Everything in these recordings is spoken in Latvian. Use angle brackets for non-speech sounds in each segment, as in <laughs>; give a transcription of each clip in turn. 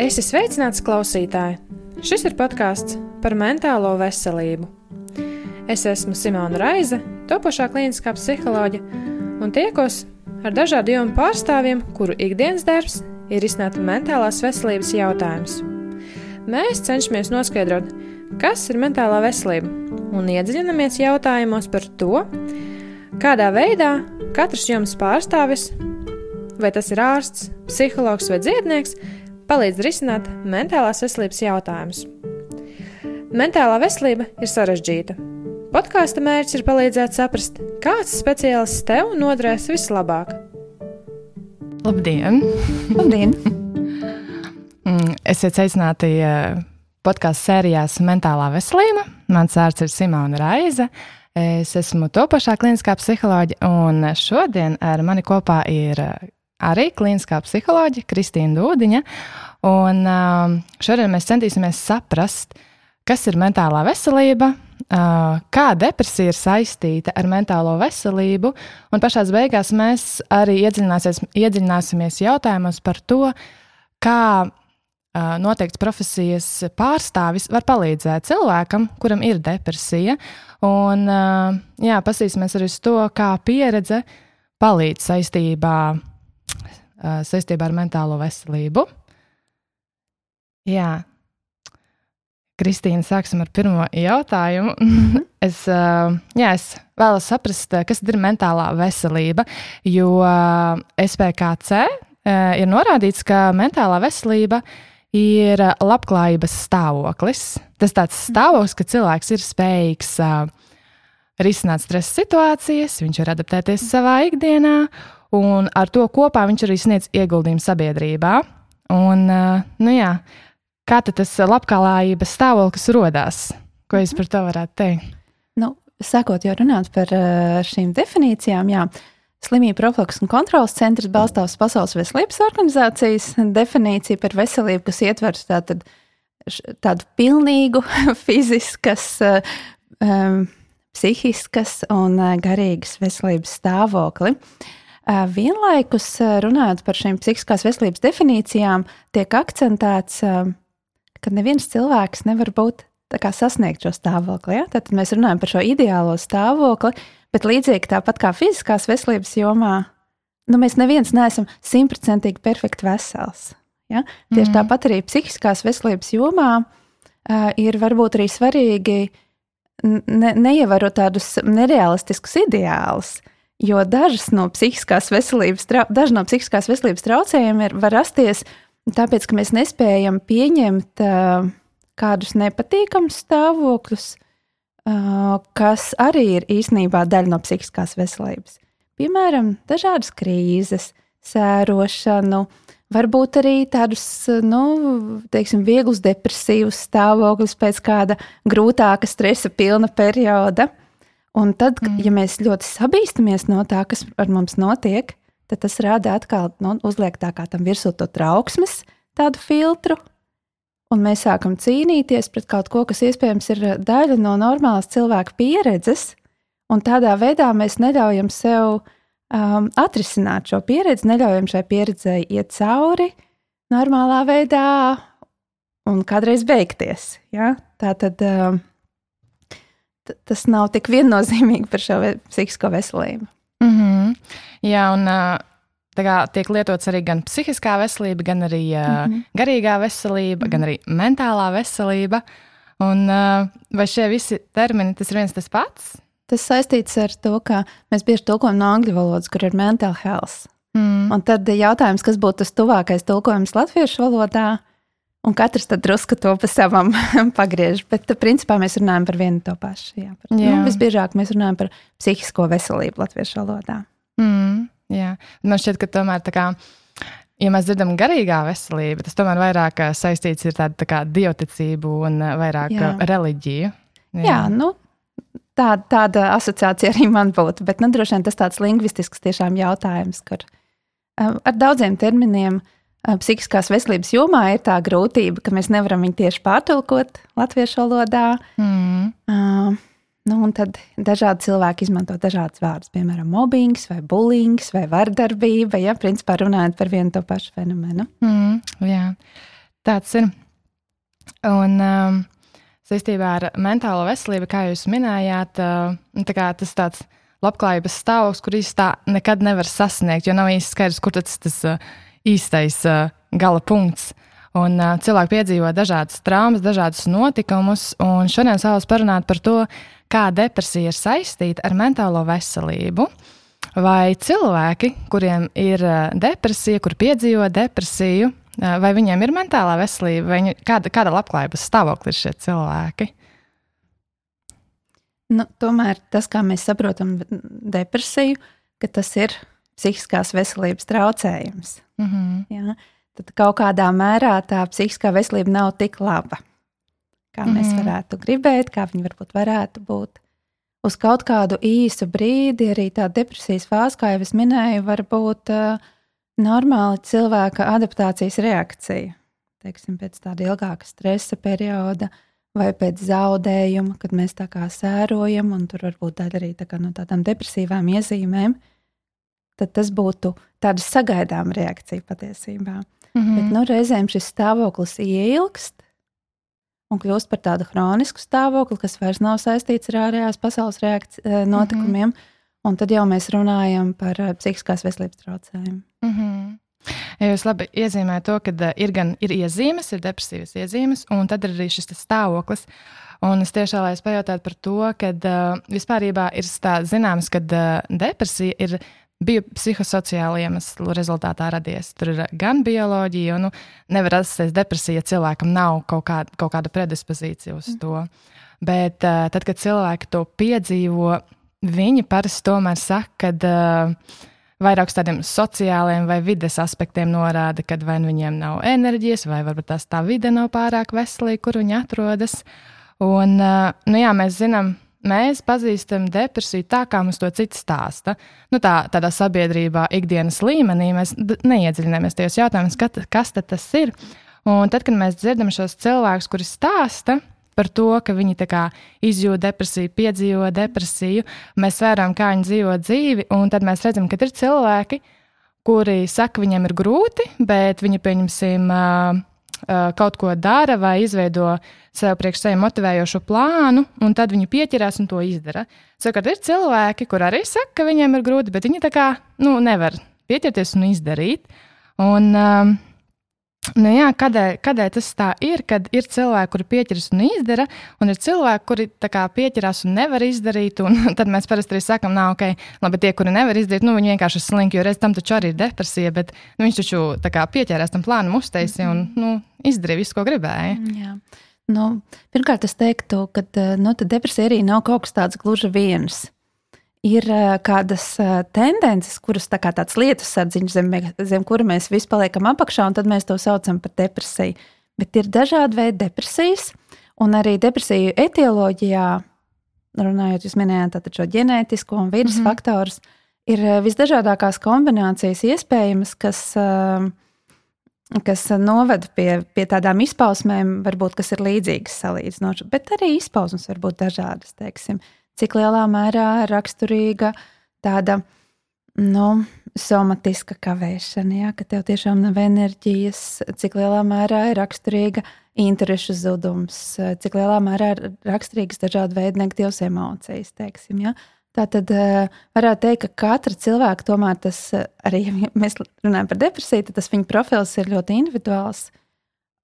Esi sveicināts, klausītāji! Šis ir podkāsts par mentālo veselību. Es esmu Simona Raize, topošā kliniskā psiholoģe, un tiekos ar dažādu jomu pārstāvjiem, kuru ikdienas darbs ir izsnākt mentālās veselības jautājumus. Mēs cenšamies noskaidrot, kas ir mentālā veselība, un iedziļināmies jautājumos par to, kādā veidā katrs jomas pārstāvis, vai tas ir ārsts, psihologs vai dziednieks, palīdz risināt mentālās veselības jautājumus. Mentālā veselība ir sarežģīta. Podkāstu mērķis ir palīdzēt saprast, kāds speciālists tev noderēs vislabāk. Labdien! Labdien! <laughs> Esiet sveicināti eh, podkāstu sērijās Mentālā veselība. Mans vārds ir Simona Raize. Es esmu topošā kliniskā psiholoģija, un šodien ar mani kopā ir arī kliniskā psiholoģija Kristīna Dūdiņa. Un um, šodien mēs centīsimies saprast, kas ir mentālā veselība, uh, kā depresija ir saistīta ar mentālo veselību, un pašā beigās mēs arī iedziļināsimies jautājumos par to, kā uh, noteikts profesijas pārstāvis var palīdzēt cilvēkam, kuram ir depresija. Un, uh, jā, pasīsimies arī uz to, kā pieredze palīdz saistībā, saistībā ar mentālo veselību. Jā. Kristīna, sāksim ar pirmo jautājumu. Mhm. <laughs> es, jā, es vēlos saprast, kas ir mentālā veselība, jo SPKC ir norādīts, ka mentālā veselība ir labklājības stāvoklis. Tas tāds stāvoklis, ka cilvēks ir spējīgs risināt stresa situācijas, viņš var adaptēties savā ikdienā, un ar to kopā viņš arī sniedz ieguldījumu sabiedrībā. Un, nu jā, Kā tas labklājības stāvoklis radās? Ko jūs par to varētu teikt? Nu, sakot, jau runāt par eh, šīm definīcijām, jā. Slimību profilaks un kontrolas centrs balstās Pasaules veselības organizācijas definīciju par veselību, kas ietver tātad, tādu pilnīgu <laughs> fiziskas, um, psihiskas un garīgas veselības stāvokli. Vienlaikus runājot par šīm psihiskās veselības definīcijām, tiek akcentēts ka neviens cilvēks nevar būt kā, sasniegt šo stāvokli. Ja? Tad mēs runājam par šo ideālo stāvokli, bet līdzīgi tāpat kā fiziskās veselības jomā, nu, mēs neviens neesam simtprocentīgi perfekti vesels. Ja? Tieši mm. tāpat arī psihiskās veselības jomā uh, ir varbūt arī svarīgi ne, neievarot tādus nerealistiskus ideālus. Jo dažas no psihiskās veselības, daži no psihiskās veselības traucējumiem ir, var rasties Tāpēc, ka mēs nespējam pieņemt uh, kādus nepatīkamus stāvokļus, uh, kas arī ir īstenībā daļa no psihiskās veselības. Piemēram, dažādas krīzes, sērošanu, varbūt arī tādus, nu, teiksim, vieglus depresīvus stāvokļus pēc kāda grūtāka, stresa pilna perioda. Un tad, mm. ja mēs ļoti sabīstamies no tā, kas ar mums notiek, tad tas rada atkal, nu, uzliek tā kā tam virsū to trauksmes, tādu filtru. Un mēs sākam cīnīties pret kaut ko, kas iespējams ir daļa no normālas cilvēka pieredzes, un tādā veidā mēs neļaujam sev um, atrisināt šo pieredzi, neļaujam šai pieredzei iet cauri normālā veidā un kādreiz beigties. Ja? Tā tad um, tas nav tik viennozīmīgi par šo psihisko veselību. Mm -hmm. Jā, un tā kā tiek lietots arī gan psihiskā veselība, gan arī mm -hmm. garīgā veselība, mm -hmm. gan arī mentālā veselība. Un, vai šie visi termini tas ir viens tas pats? Tas saistīts ar to, ka mēs bieži tulkojam no angļu valodas, kur ir mental health. Mm. Un tad jautājums, kas būtu tas tuvākais tulkojums latviešu valodā, un katrs tad drusku to pa savam <laughs> pagriež. Bet, principā, mēs runājam par vienu to pašu. Jā, par, jā. Nu, visbiežāk mēs runājam par psihisko veselību latviešu valodā. Mm, jā. Man šķiet, ka tomēr tā kā. Ja mēs dzirdam garīgā veselība, tas tomēr vairāk saistīts ar tādu tā kā dioticību un vairāk jā. reliģiju. Jā, jā nu, tā, tāda asociācija arī man būtu, bet nu, droši vien tas tāds lingvistisks tiešām jautājums, kur ar daudziem terminiem psihiskās veselības jomā ir tā grūtība, ka mēs nevaram viņu tieši pārtulkot latviešu valodā. Mm. Uh, Nu, un tad dažādi cilvēki izmanto dažādas vārdus, piemēram, mobbings, vai bulings, vai vardarbība. Ja, principā runājot par vienu to pašu fenomenu. Mm, jā. Tāds ir. Un um, saistībā ar mentālo veselību, kā jūs minējāt, uh, tā tas tāds labklājības stāvoklis, kur īstenībā nekad nevar sasniegt, jo nav īsti skaidrs, kur tas, uh, īstais uh, gala punkts. Un, uh, cilvēki piedzīvo dažādas traumas, dažādus notikumus, un šodien vēlos parunāt par to, kā depresija ir saistīta ar mentālo veselību. Vai cilvēki, kuriem ir depresija, kur piedzīvo depresiju, vai viņiem ir mentālā veselība, vai viņi, kāda, kāda labklājības stāvoklis ir šie cilvēki? Nu, tomēr tas, kā mēs saprotam depresiju, tas ir psihiskās veselības traucējums. Mm -hmm. ja? Tad kaut kādā mērā tā psihiskā veselība nav tik laba, kā mm -hmm. mēs mhm. varētu gribēt, kā viņa varbūt varētu būt. Uz kaut kādu īsu brīdi arī tā depresijas fāze, kā jau es minēju, var būt uh, normāla cilvēka adaptācijas reakcija. Teiksim, pēc tāda ilgāka stresa perioda, uh, vai pēc zaudējuma, kad mēs tā kā sērojam, un tur varbūt daļa arī tā no tādām depresīvām iezīmēm, tad tas būtu tāda sagaidāma reakcija patiesībā. Mm -hmm. Bet nu, reizēm šis stāvoklis ieilgst un kļūst par tādu hronisku stāvokli, kas vairs nav saistīts ar ārējās pasaules eh, notikumiem. Mm -hmm. Un tad jau mēs runājam par eh, psihiskās veselības traucējumiem. Mm -hmm. Ja jūs labi iezīmējat to, ka uh, ir gan ir iezīmes, ir depresīvas iezīmes, un tad ir arī šis stāvoklis. Un es tiešām vēlējos pajautāt par to, ka uh, vispār ir zināms, ka uh, depresija ir bija psihosociāla iemesla rezultātā radies. Tur ir gan bioloģija, un nu, nevar rasties depresija, ja cilvēkam nav kaut kāda, kaut kāda predispozīcija uz to. Bet uh, tad, kad cilvēki to piedzīvo, viņi parasti tomēr saka, ka uh, vairāk uz tādiem sociāliem vai vides aspektiem norāda, kad vai nu viņiem nav enerģijas, vai varbūt tās tā vide nav pārāk veselīga, kur viņi atrodas. Un, nu jā, mēs zinām, mēs pazīstam depresiju tā, kā mums to cits stāsta. Nu, tā, tādā sabiedrībā, ikdienas līmenī mēs neiedziļināmies tajos jautājumus, kas tas ir. Un tad, kad mēs dzirdam šos cilvēkus, kuri stāsta, par to, ka viņi izjūt depresiju, piedzīvo depresiju. Mēs vērām, kā viņi dzīvo dzīvi, un tad mēs redzam, ka ir cilvēki, kuri saka, ka viņiem ir grūti, bet viņi, pieņemsim, kaut ko dara vai izveido sev priekš sevi motivējošu plānu, un tad viņi pieķerās un to izdara. Savukārt ir cilvēki, kur arī saka, ka viņiem ir grūti, bet viņi tā kā nu, nevar pieķerties un izdarīt. Un, um, Nu jā, kādēļ, kādēļ tas tā ir, kad ir cilvēki, kuri pieķeras un izdara, un ir cilvēki, kuri kā, pieķerās un nevar izdarīt. Un <laughs> tad mēs parasti arī sakām, nav ok, labi, tie, kuri nevar izdarīt, nu, viņi vienkārši ir slinki, jo reiz tam taču arī ir depresija, bet nu, viņš taču kā, pieķērās tam plānam, uztaisīja un nu, izdarīja visu, ko gribēja. Jā. Nu, pirmkārt, es teiktu, ka nu, depresija arī nav kaut kas tāds gluži viens ir kādas tendences, kuras tā kā tāds lietu sadziņš, zem, zem kura mēs visi paliekam apakšā, un tad mēs to saucam par depresiju. Bet ir dažādi veidi depresijas, un arī depresiju etioloģijā, runājot, jūs minējāt šo ģenētisko un vidas mm -hmm. faktorus, ir visdažādākās kombinācijas iespējamas, kas, kas noved pie, pie tādām izpausmēm, varbūt, kas ir līdzīgas salīdzinoši, bet arī izpausmes var būt dažādas, teiksim cik lielā mērā raksturīga tāda nu, somatiska kavēšana, ja, ka tev tiešām nav enerģijas, cik lielā mērā ir raksturīga interešu zudums, cik lielā mērā ir raksturīgas dažādi veidi negatīvas emocijas. Teiksim, ja. Tā tad eh, varētu teikt, ka katra cilvēka tomēr tas, eh, arī ja mēs runājam par depresiju, tad tas viņa profils ir ļoti individuāls.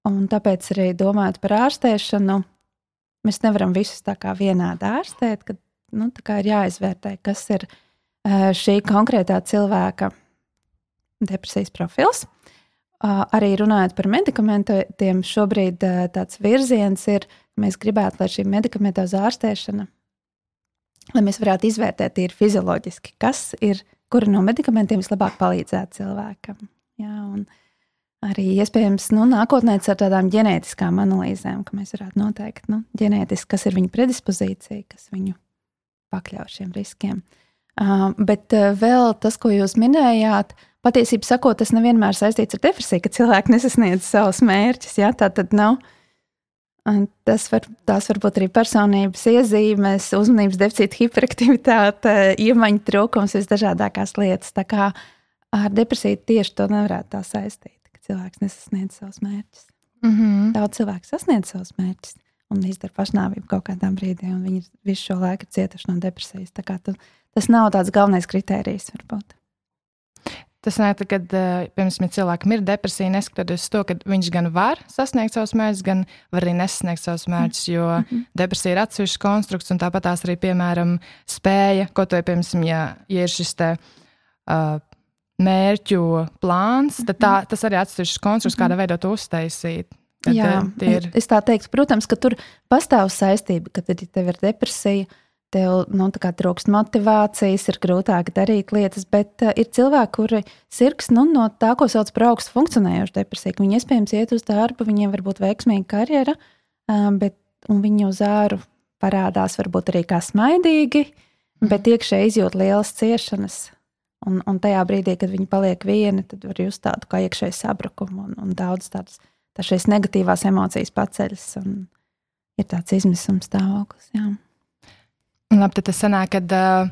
Un tāpēc arī domājot par ārstēšanu, mēs nevaram visus tā kā vienādi ārstēt, kad nu, ir jāizvērtē, kas ir šī konkrētā cilvēka depresijas profils. Arī runājot par medikamentiem, šobrīd tāds virziens ir, ka mēs gribētu, lai šī medikamentoza ārstēšana, lai mēs varētu izvērtēt tīri fizioloģiski, kas ir, kura no medikamentiem vislabāk palīdzētu cilvēkam. Jā, un arī iespējams nu, nākotnē ar tādām ģenētiskām analīzēm, ka mēs varētu noteikt, nu, ģenētiski, kas ir viņa predispozīcija, kas viņu pakļauts šiem riskiem. Uh, bet uh, vēl tas, ko jūs minējāt, patiesībā sakot, tas nevienmēr saistīts ar depresiju, ka cilvēki nesasniedz savus mērķus. Ja? Tā tad nav. Tas var, tās var būt arī personības iezīmes, uzmanības deficīta, hiperaktivitāte, iemaņu trūkums, visdažādākās lietas. Tā kā ar depresiju tieši to nevarētu tā saistīt, ka cilvēks nesasniedz savus mērķus. Mm -hmm. Daudz cilvēku sasniedz savus mērķus un izdara pašnāvību kaut kādā brīdī, un viņi visu šo laiku ir cietuši no depresijas. Tu, tas nav tāds galvenais kritērijs, varbūt. Tas nē, kad, eh, ja cilvēkam ir depresija, neskatoties uz to, ka viņš gan var sasniegt savus mērķus, gan var arī nesasniegt savus mērķus, jo mm -hmm. depresija ir atsevišķs konstrukts, un tāpat tās arī, piemēram, spēja, ko to, piemēram, ja, ja ir šis te. Uh, mērķu plāns, tad tā, mhm. tas arī atsevišķs konstrukts, kādā veidā to uztaisīt. Tad, Jā, ir... es tā teiktu, protams, ka tur pastāv saistība, ka, tad, ja tev ir depresija, tev nu, trūkst motivācijas, ir grūtāk darīt lietas, bet uh, ir cilvēki, kuri sirgs nu, no tā, ko sauc par augstu funkcionējošu depresiju. Viņi iespējams iet uz darbu, viņiem var būt veiksmīga karjera, uh, bet viņu uz āru parādās varbūt arī kā smaidīgi, mm. bet iekšēji izjūt lielas ciešanas. Un, un tajā brīdī, kad viņi paliek vieni, tad var just tādu kā iekšēju sabrukumu un, un daudz tādas tā šīs negatīvās emocijas paceļas. Ir tāds izmisuma stāvoklis. Jā. Labi, tad tas sanāk, ka uh,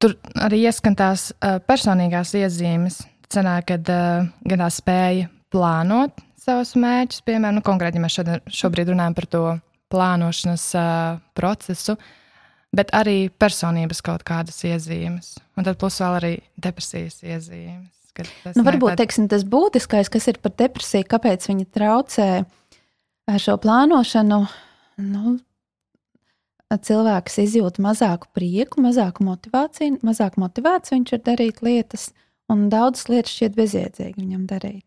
tur arī ieskan tās uh, personīgās iezīmes. Sanāk, ka uh, gan tā spēja plānot savus mērķus, piemēram, nu, konkrēti, ja mēs šodien, šobrīd runājam par to plānošanas uh, procesu, bet arī personības kaut kādas iezīmes. Un tad plus vēl arī depresijas iezīmes. Nu, varbūt tād... teiksim, tas būtiskais, kas ir par depresiju, kāpēc viņa traucē šo plānošanu. Nu, cilvēks izjūt mazāku prieku, mazāku motivāciju, mazāk motivēts viņš ir darīt lietas, un daudzas lietas šķiet bezjēdzīgi viņam darīt.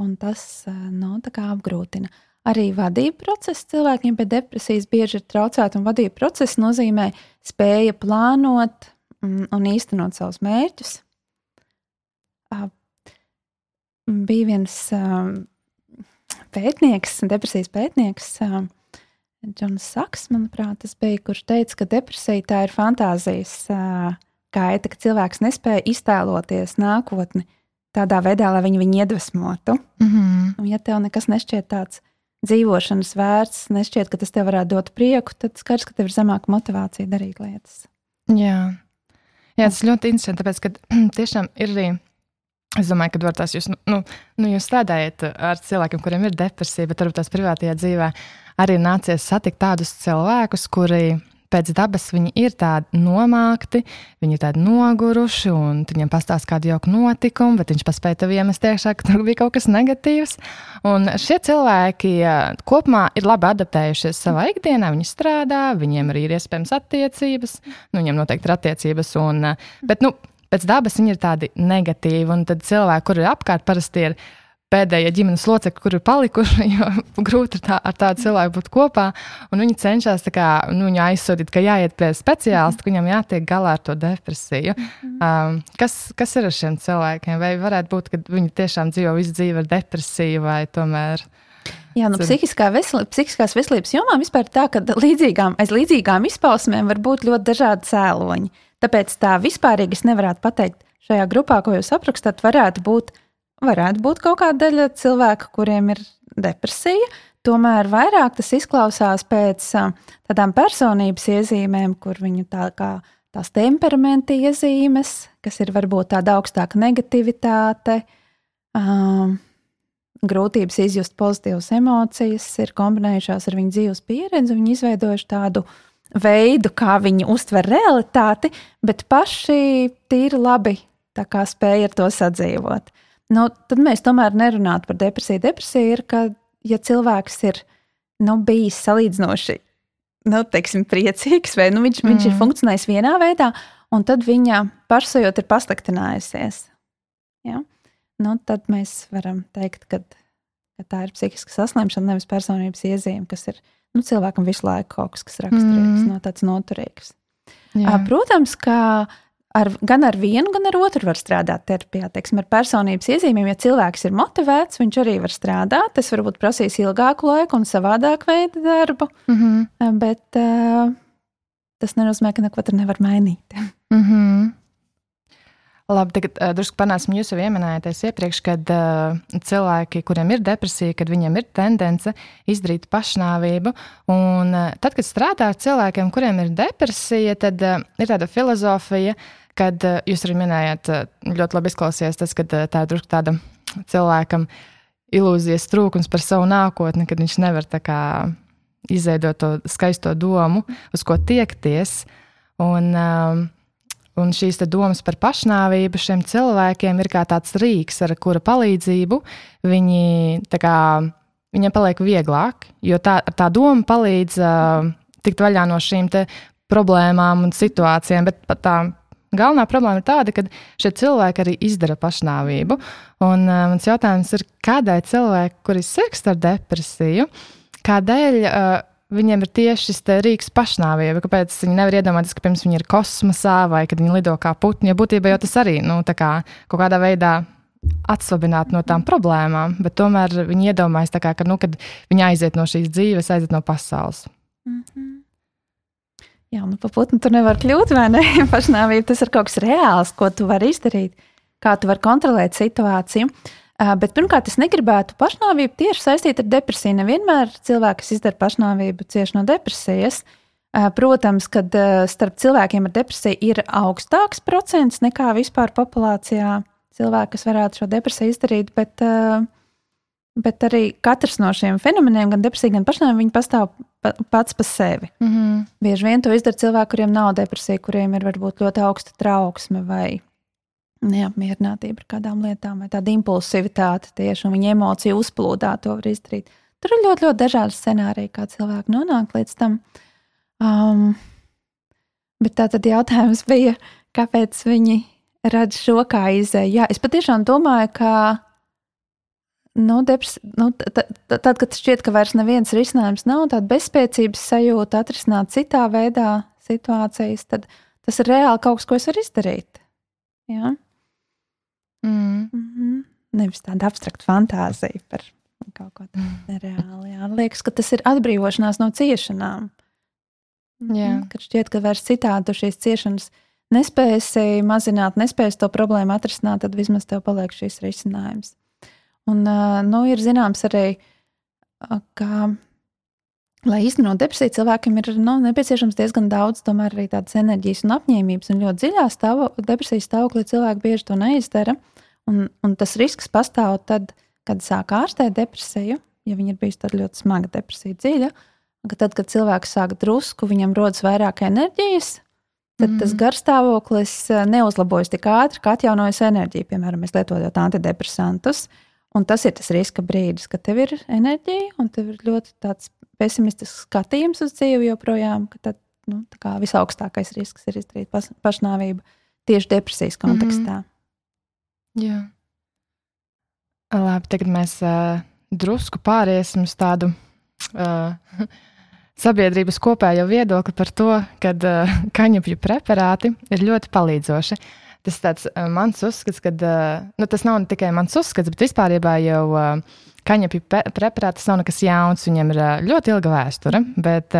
Un tas nu, apgrūtina. Arī vadība procesa cilvēkiem pie depresijas bieži ir traucēta, un vadība procesa nozīmē spēja plānot mm, un īstenot savus mērķus. Bija viens pētnieks, depresijas pētnieks, Džons Saks, manuprāt, tas bija, kurš teica, ka depresija tā ir fantāzijas gaita, ka cilvēks nespēja iztēloties nākotni tādā veidā, lai viņu, viņu iedvesmotu. Mm -hmm. Un, ja tev nekas nešķiet tāds dzīvošanas vērts, nešķiet, ka tas tev varētu dot prieku, tad skaidrs, ka tev ir zemāka motivācija darīt lietas. Jā, Jā tas ļoti interesanti, tāpēc, ka <clears throat> tiešām ir arī. Es domāju, ka var tās jūs, nu, nu, nu, jūs strādājat ar cilvēkiem, kuriem ir depresija, bet varbūt tās privātajā dzīvē arī nācies satikt tādus cilvēkus, kuri pēc dabas viņi ir tādi nomākti, viņi ir tādi noguruši, un viņiem pastāsta kādu jauku notikumu, bet viņš paspēja tev iemest iekšā, ka tur bija kaut kas negatīvs. Un šie cilvēki kopumā ir labi adaptējušies savā ikdienā, viņi strādā, viņiem arī ir iespējams attiecības, nu, viņiem noteikti ir attiecības, un, bet, nu, pēc dabas viņi ir tādi negatīvi, un tad cilvēki, kuri ir apkārt, parasti ir pēdējie ģimenes locekļi, kur ir palikuši, <laughs> jo grūti tā, ar tādu cilvēku būt kopā. Viņi cenšas kā, nu, viņu aizsūtīt, ka jāiet pie speciālista, ka viņam jātiek galā ar to depresiju. Mhm. Um, kas, kas ir ar šiem cilvēkiem? Vai varētu būt, ka viņi tiešām dzīvo visu dzīvi ar depresiju vai tomēr? Jā, nu, psihiskā veselība, psihiskās veselības jomā vispār tā, ka līdzīgām, aiz līdzīgām izpausmēm var būt ļoti dažādi cēloņi. Tāpēc tā vispārīgi es nevarētu pateikt, šajā grupā, ko jūs aprakstāt, varētu būt varētu būt kaut kāda daļa cilvēku, kuriem ir depresija. Tomēr vairāk tas izklausās pēc tādām personības iezīmēm, kur viņu tā kā tās temperamenta iezīmes, kas ir varbūt tāda augstāka negativitāte, um, grūtības izjust pozitīvas emocijas, ir kombinējušās ar viņu dzīves pieredzi, viņi izveidojuši tādu veidu, kā viņi uztver realitāti, bet paši tīri labi spēja ar to sadzīvot nu, tad mēs tomēr nerunātu par depresiju. Depresija ir, ka, ja cilvēks ir nu, bijis salīdzinoši nu, teiksim, priecīgs, vai nu, viņš, mm. viņš ir mm. funkcionējis vienā veidā, un tad viņa pašsajūta ir pasliktinājusies. Ja? Nu, tad mēs varam teikt, ka, ka tā ir psihiska saslimšana, nevis personības iezīme, kas ir nu, cilvēkam visu laiku kaut kas, kas raksturīgs, mm. no tāds noturīgs. Jā. Protams, ka ar, gan ar vienu, gan ar otru var strādāt terapijā. Teiksim, ar personības iezīmēm, ja cilvēks ir motivēts, viņš arī var strādāt. Tas varbūt prasīs ilgāku laiku un savādāku veidu darbu, mm -hmm. bet uh, tas nenozīmē, ka neko tur nevar mainīt. Mm -hmm. Labi, tagad uh, drusku panāsim, jūs jau pieminējāt iepriekš, kad uh, cilvēki, kuriem ir depresija, kad viņiem ir tendence izdarīt pašnāvību. Un uh, tad, kad strādā ar cilvēkiem, kuriem ir depresija, tad uh, ir tāda filozofija, uh, kad eh, jūs arī minējāt, eh, ļoti labi izklausījās tas, ka eh, tā drusku tāda cilvēkam ilūzijas trūkums par savu nākotni, kad viņš nevar kā, izveidot to skaisto domu, uz ko tiekties. Un, um, Un šīs domas par pašnāvību šiem cilvēkiem ir kā tāds rīks, ar kura palīdzību viņi, kā, viņiem paliek vieglāk, jo tā, tā doma palīdz uh, tikt vaļā no šīm problēmām un situācijām. Bet tā galvenā problēma ir tāda, ka šie cilvēki arī izdara pašnāvību. Un uh, mans jautājums ir, kādēļ cilvēki, kuri sirgst ar depresiju, kādēļ uh, viņiem ir tieši šis rīks pašnāvība. Kāpēc viņi nevar iedomāties, ka pirms viņi ir kosmosā vai kad viņi lido kā putni? Jo būtībā jau tas arī nu, kā, kaut kādā veidā atsvabināt no tām problēmām, bet tomēr viņi iedomājas, kā, ka, nu, viņi aiziet no šīs dzīves, aiziet no pasaules. Mm -hmm. Jā, nu, pa putnu tur nevar kļūt, vai ne? <laughs> Pašnāvība tas ir kaut kas reāls, ko tu vari izdarīt, kā tu vari kontrolēt situāciju. Uh, Bet pirmkārt, es negribētu pašnāvību tieši saistīt ar depresiju. Nevienmēr cilvēki, kas izdara pašnāvību, cieši no depresijas. Protams, kad starp cilvēkiem ar depresiju ir augstāks procents nekā vispār populācijā cilvēku, kas varētu šo depresiju izdarīt, bet, bet arī katrs no šiem fenomeniem, gan depresija, gan pašnāvība, pastāv pats par sevi. Mm -hmm. Bieži vien to izdara cilvēki, kuriem nav depresija, kuriem ir varbūt ļoti augsta trauksme vai neapmierinātība ar kādām lietām, vai tāda impulsivitāte tieši un viņa emociju uzplūdā to var izdarīt. Tur ir ļoti, ļoti dažādi scenāriji, kā cilvēki nonāk līdz tam. Um, bet tā tad jautājums bija, kāpēc viņi redz šo kā izēju? Jā, es patiešām domāju, ka nu, depres, nu, tad, kad šķiet, ka vairs neviens risinājums nav, tāda bezspēcības sajūta atrisināt citā veidā situācijas, tad tas ir reāli kaut kas, ko es varu izdarīt. Ja? Mm. Mm -hmm. Nevis tāda abstrakta fantāzija par kaut ko tādu mm. nereālu. Jā. Liekas, ka tas ir atbrīvošanās no ciešanām. Mm -hmm. Kad šķiet, ka vairs citādi tu šīs ciešanas nespēsi mazināt, nespēsi to problēmu atrisināt, tad vismaz tev paliek šīs risinājums. Un, nu, ir zināms arī, ka Lai īstenot depresiju, cilvēkam ir nu, nepieciešams diezgan daudz arī tādas enerģijas un apņēmības. Un ļoti dziļā stāvo, depresijas stāvoklī cilvēki bieži to neizdara. Un, un tas risks pastāv tad, kad sāk ārstēt depresiju, ja viņa ir bijusi ļoti smaga depresija, dziļa. Ka tad, kad cilvēks sāk drusku, viņam rodas vairāk enerģijas, tad mm. tas garstāvoklis eh, neuzlabojas tik ātri, kā atjaunojas enerģija. Piemēram, mēs lietojot antidepresantus. Un tas ir tas riska brīdis, kad tev ir enerģija un tev ir ļoti tāds pesimistisks skatījums uz dzīvi joprojām, ka tad nu, visaugstākais risks ir izdarīt pašnāvību tieši depresijas kontekstā. Mm -hmm. Jā. Labi, tagad mēs uh, drusku pāriesim uz tādu uh, <laughs> sabiedrības kopējo viedokli par to, ka uh, kaņepju preparāti ir ļoti palīdzoši. Tas ir mans uzskats, ka uh, nu, tas nav tikai mans uzskats, bet vispār jau uh, kaņepju preparāts nav nekas jauns, viņam ir ļoti ilga vēsture. Bet,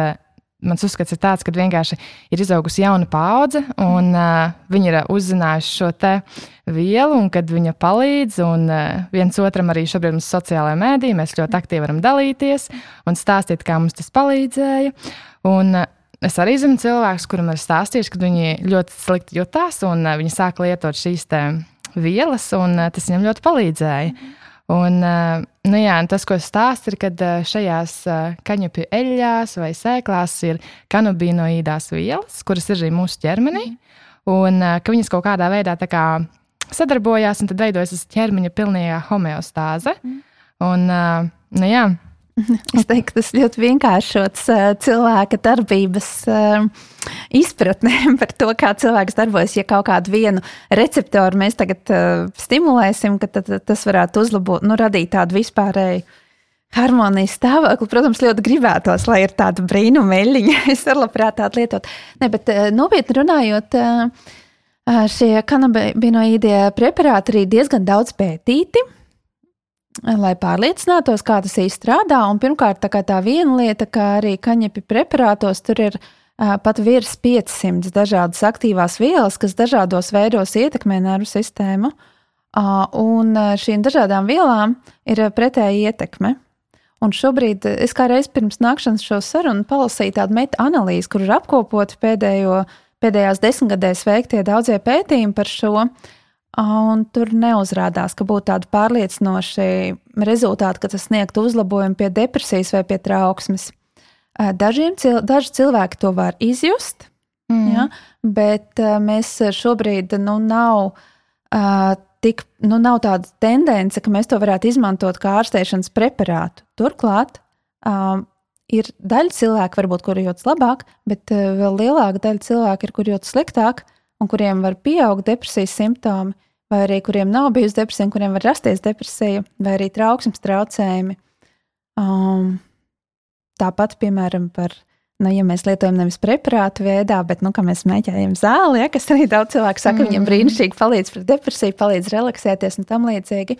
Mans uzskats ir tāds, ka vienkārši ir izaugusi jauna paudze, un uh, viņi ir uzzinājuši šo te vielu, un kad viņa palīdz, un uh, viens otram arī šobrīd mums sociālajā mēdī, mēs ļoti aktīvi varam dalīties un stāstīt, kā mums tas palīdzēja. Un, uh, Es arī zinu cilvēkus, kuriem ir stāstījuši, ka viņi ļoti slikti jutās, un uh, viņi sāka lietot šīs vielas, un uh, tas viņam ļoti palīdzēja. Mm. Un, eh, nu jā, tas, ko es stāstu, ir, ka eh, šajās eh, kaņepju eļļās vai sēklās ir kanabinoīdās vielas, kuras ir arī mūsu ķermenī, un ka viņas kaut kādā veidā kā sadarbojās, un tad veidojas ķermeņa pilnīgā homeostāze. Un, nu jā, <laughs> Es teiktu, tas ļoti vienkāršots uh, cilvēka darbības uh, izpratne <laughs> par to, kā cilvēks darbojas. Ja kaut kādu vienu receptoru mēs tagad uh, stimulēsim, tad, tas varētu uzlabot, nu, radīt tādu vispārēju harmonijas stāvokli. Protams, ļoti gribētos, lai ir tāda brīnuma eļļiņa. <laughs> es arī labprāt tādu lietot. Ne, bet nopietni runājot, šie kanabinoīdie preparāti arī diezgan daudz pētīti lai pārliecinātos, kā tas īsti strādā. Un pirmkārt, tā, tā viena lieta, ka arī kaņepju preparātos tur ir uh, pat virs 500 dažādas aktīvās vielas, kas dažādos veidos ietekmē nervu sistēmu. Uh, un šīm dažādām vielām ir pretēja ietekme. Un šobrīd es kā reiz pirms nākšanas šo sarunu palasīju tādu meta-analīzi, kur ir apkopoti pēdējo, pēdējās desmitgadēs veiktie daudzie pētījumi par šo. Uh, Un tur neuzrādās, ka būtu tādi pārliecinoši rezultāti, ka tas sniegtu uzlabojumu pie depresijas vai pie trauksmes. Dažiem cil daži cilvēki to var izjust, mm. ja, bet mēs šobrīd nu, nav. Uh, tik, nu, nav tāda tendence, ka mēs to varētu izmantot kā ārstēšanas preparātu. Turklāt um, ir daļa cilvēku, varbūt, kuri jūtas labāk, bet vēl lielāka daļa cilvēku ir, kur jūtas sliktāk, un kuriem var pieaugt depresijas simptomi, vai arī kuriem nav bijusi depresija, kuriem var rasties depresija, vai arī trauksmes traucējumi. Um, tāpat, piemēram, par nu, ja mēs lietojam nevis preparātu veidā, bet nu, mēs mēģinām zāli, ja, kas arī daudz cilvēku saka, mm. viņiem brīnišķīgi palīdz pret depresiju, palīdz relaksēties un tam līdzīgi.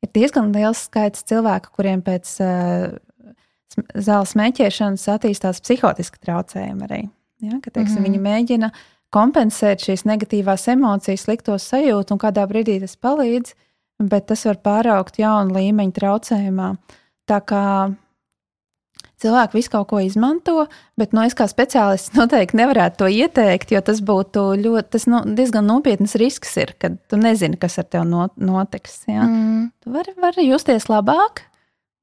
Ir diezgan liels skaits cilvēku, kuriem pēc uh, zāles smēķēšanas attīstās psihotiski traucējumi arī. Ja, ka, teiksim, mm. Viņi mēģina kompensēt šīs negatīvās emocijas, slikto sajūtu, un kādā brīdī tas palīdz, bet tas var pāraugt jaunu līmeņu traucējumā. Tā kā cilvēki visu kaut ko izmanto, bet nu, es kā speciālists <laughs> noteikti nevarētu to ieteikt, jo tas būtu ļoti, tas, nu, diezgan nopietns risks, ir, kad tu nezini, kas ar tevi notiks. Ja? Mm. Tu vari, vari justies labāk,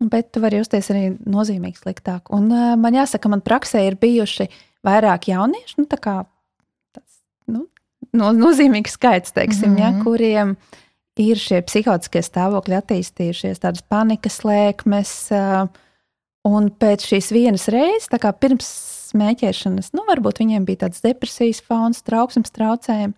bet tu vari justies arī nozīmīgi sliktāk. Un uh, man jāsaka, man praksē ir bijuši vairāk jaunieši, nu, tā kā nu, no, nozīmīgs skaits, teiksim, mm -hmm. ja, mhm. kuriem ir šie psihotiskie stāvokļi attīstījušies, tādas panikas lēkmes. Uh, Un pēc šīs vienas reizes, tā kā pirms smēķēšanas, nu, varbūt viņiem bija tāds depresijas fons, trauksmes traucējumi.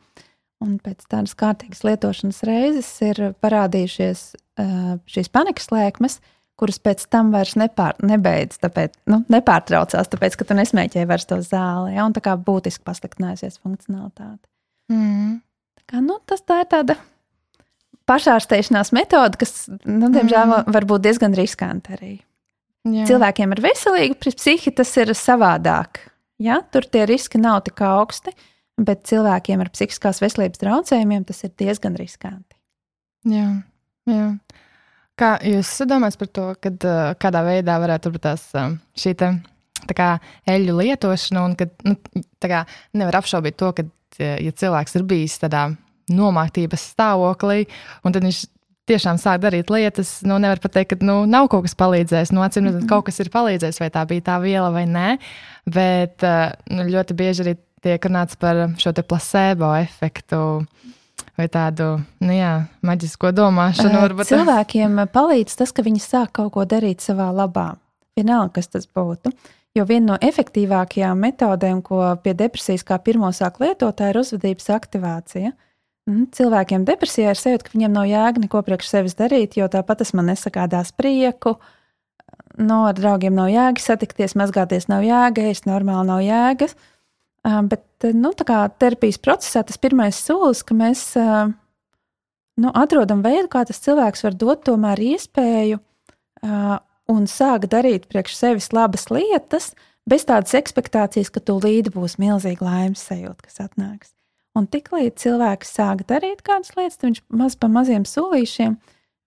Un pēc tādas kārtīgas lietošanas reizes ir parādījušies uh, šīs panikas lēkmes, kuras pēc tam vairs nepār, nebeidz, tāpēc, nu, nepārtraucās, tāpēc, ka tu nesmēķēji vairs to zāli. Ja, un tā kā būtiski pasliktinājusies funkcionalitāte. Mm. Tā kā, nu, tas tā ir tāda pašārstēšanās metode, kas, nu, diemžēl, mm. var būt diezgan riskanti arī. Jā. Cilvēkiem ar veselīgu psihi tas ir savādāk. Ja? Tur tie riski nav tik augsti, bet cilvēkiem ar psihiskās veselības traucējumiem tas ir diezgan riskanti. Jā, jā. Kā jūs domājat par to, kad, kādā veidā varētu tās šī te, kā eļļu lietošana, un kad nu, kā, nevar apšaubīt to, ka, ja cilvēks ir bijis tādā nomāktības stāvoklī, un tad viņš tiešām sāk darīt lietas, nu, nevar pateikt, ka nu, nav kaut kas palīdzējis. Nu, acīm redzot, mm -hmm. kaut kas ir palīdzējis, vai tā bija tā viela vai nē. Bet nu, ļoti bieži arī tiek runāts par šo placebo efektu. Vai tādu nu jā, maģisko domāšanu. Uh, varbūt. Cilvēkiem palīdz tas, ka viņi sāk kaut ko darīt savā labā. Vienalga, kas tas būtu. Jo viena no efektīvākajām metodēm, ko pie depresijas kā pirmo sāk lietot, ir uzvedības aktivācija. Uh, Mhm, cilvēkiem depresijā ir sajūta, ka viņiem nav jēga neko priekš sevis darīt, jo tāpat tas man nesagādās prieku. No, ar draugiem nav jēga satikties, mazgāties nav jēga, ēst normāli nav jēgas. Bet nu, terapijas procesā tas pirmais solis, ka mēs nu, atrodam veidu, kā tas cilvēks var dot tomēr iespēju un sāk darīt priekš sevis labas lietas, bez tādas expectācijas, ka tūlīt būs milzīga laimes sajūta, kas atnāks. Un tiklīdz cilvēks sāk darīt kādas lietas, viņš maz pa maziem solīšiem,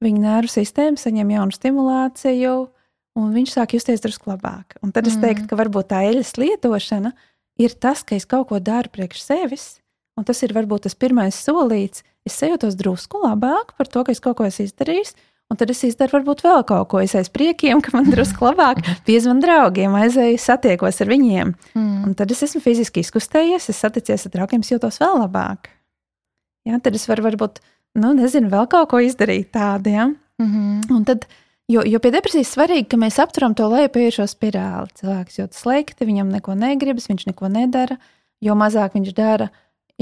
viņa nervu sistēma saņem jaunu stimulāciju, un viņš sāk justies drusku labāk. Un tad es mm. teiktu, ka varbūt tā eļļas lietošana ir tas, ka es kaut ko daru priekš sevis, un tas ir varbūt tas pirmais solīts. Es sajūtos drusku labāk par to, ka es kaut ko esmu izdarījis, Un tad es izdaru varbūt vēl kaut ko. Es aiz priekiem, ka man drusku labāk <laughs> piezvan draugiem, aizēju satiekos ar viņiem. Mm. Un tad es esmu fiziski izkustējies, es saticies ar draugiem, jūtos vēl labāk. Jā, tad es varu varbūt, nu, nezinu, vēl kaut ko izdarīt tādu. Ja? Mm -hmm. Un tad, jo, jo pie depresijas svarīgi, ka mēs apturam to lejupējušo spirāli. Cilvēks jūtas slikti, viņam neko negribas, viņš neko nedara. Jo mazāk viņš dara,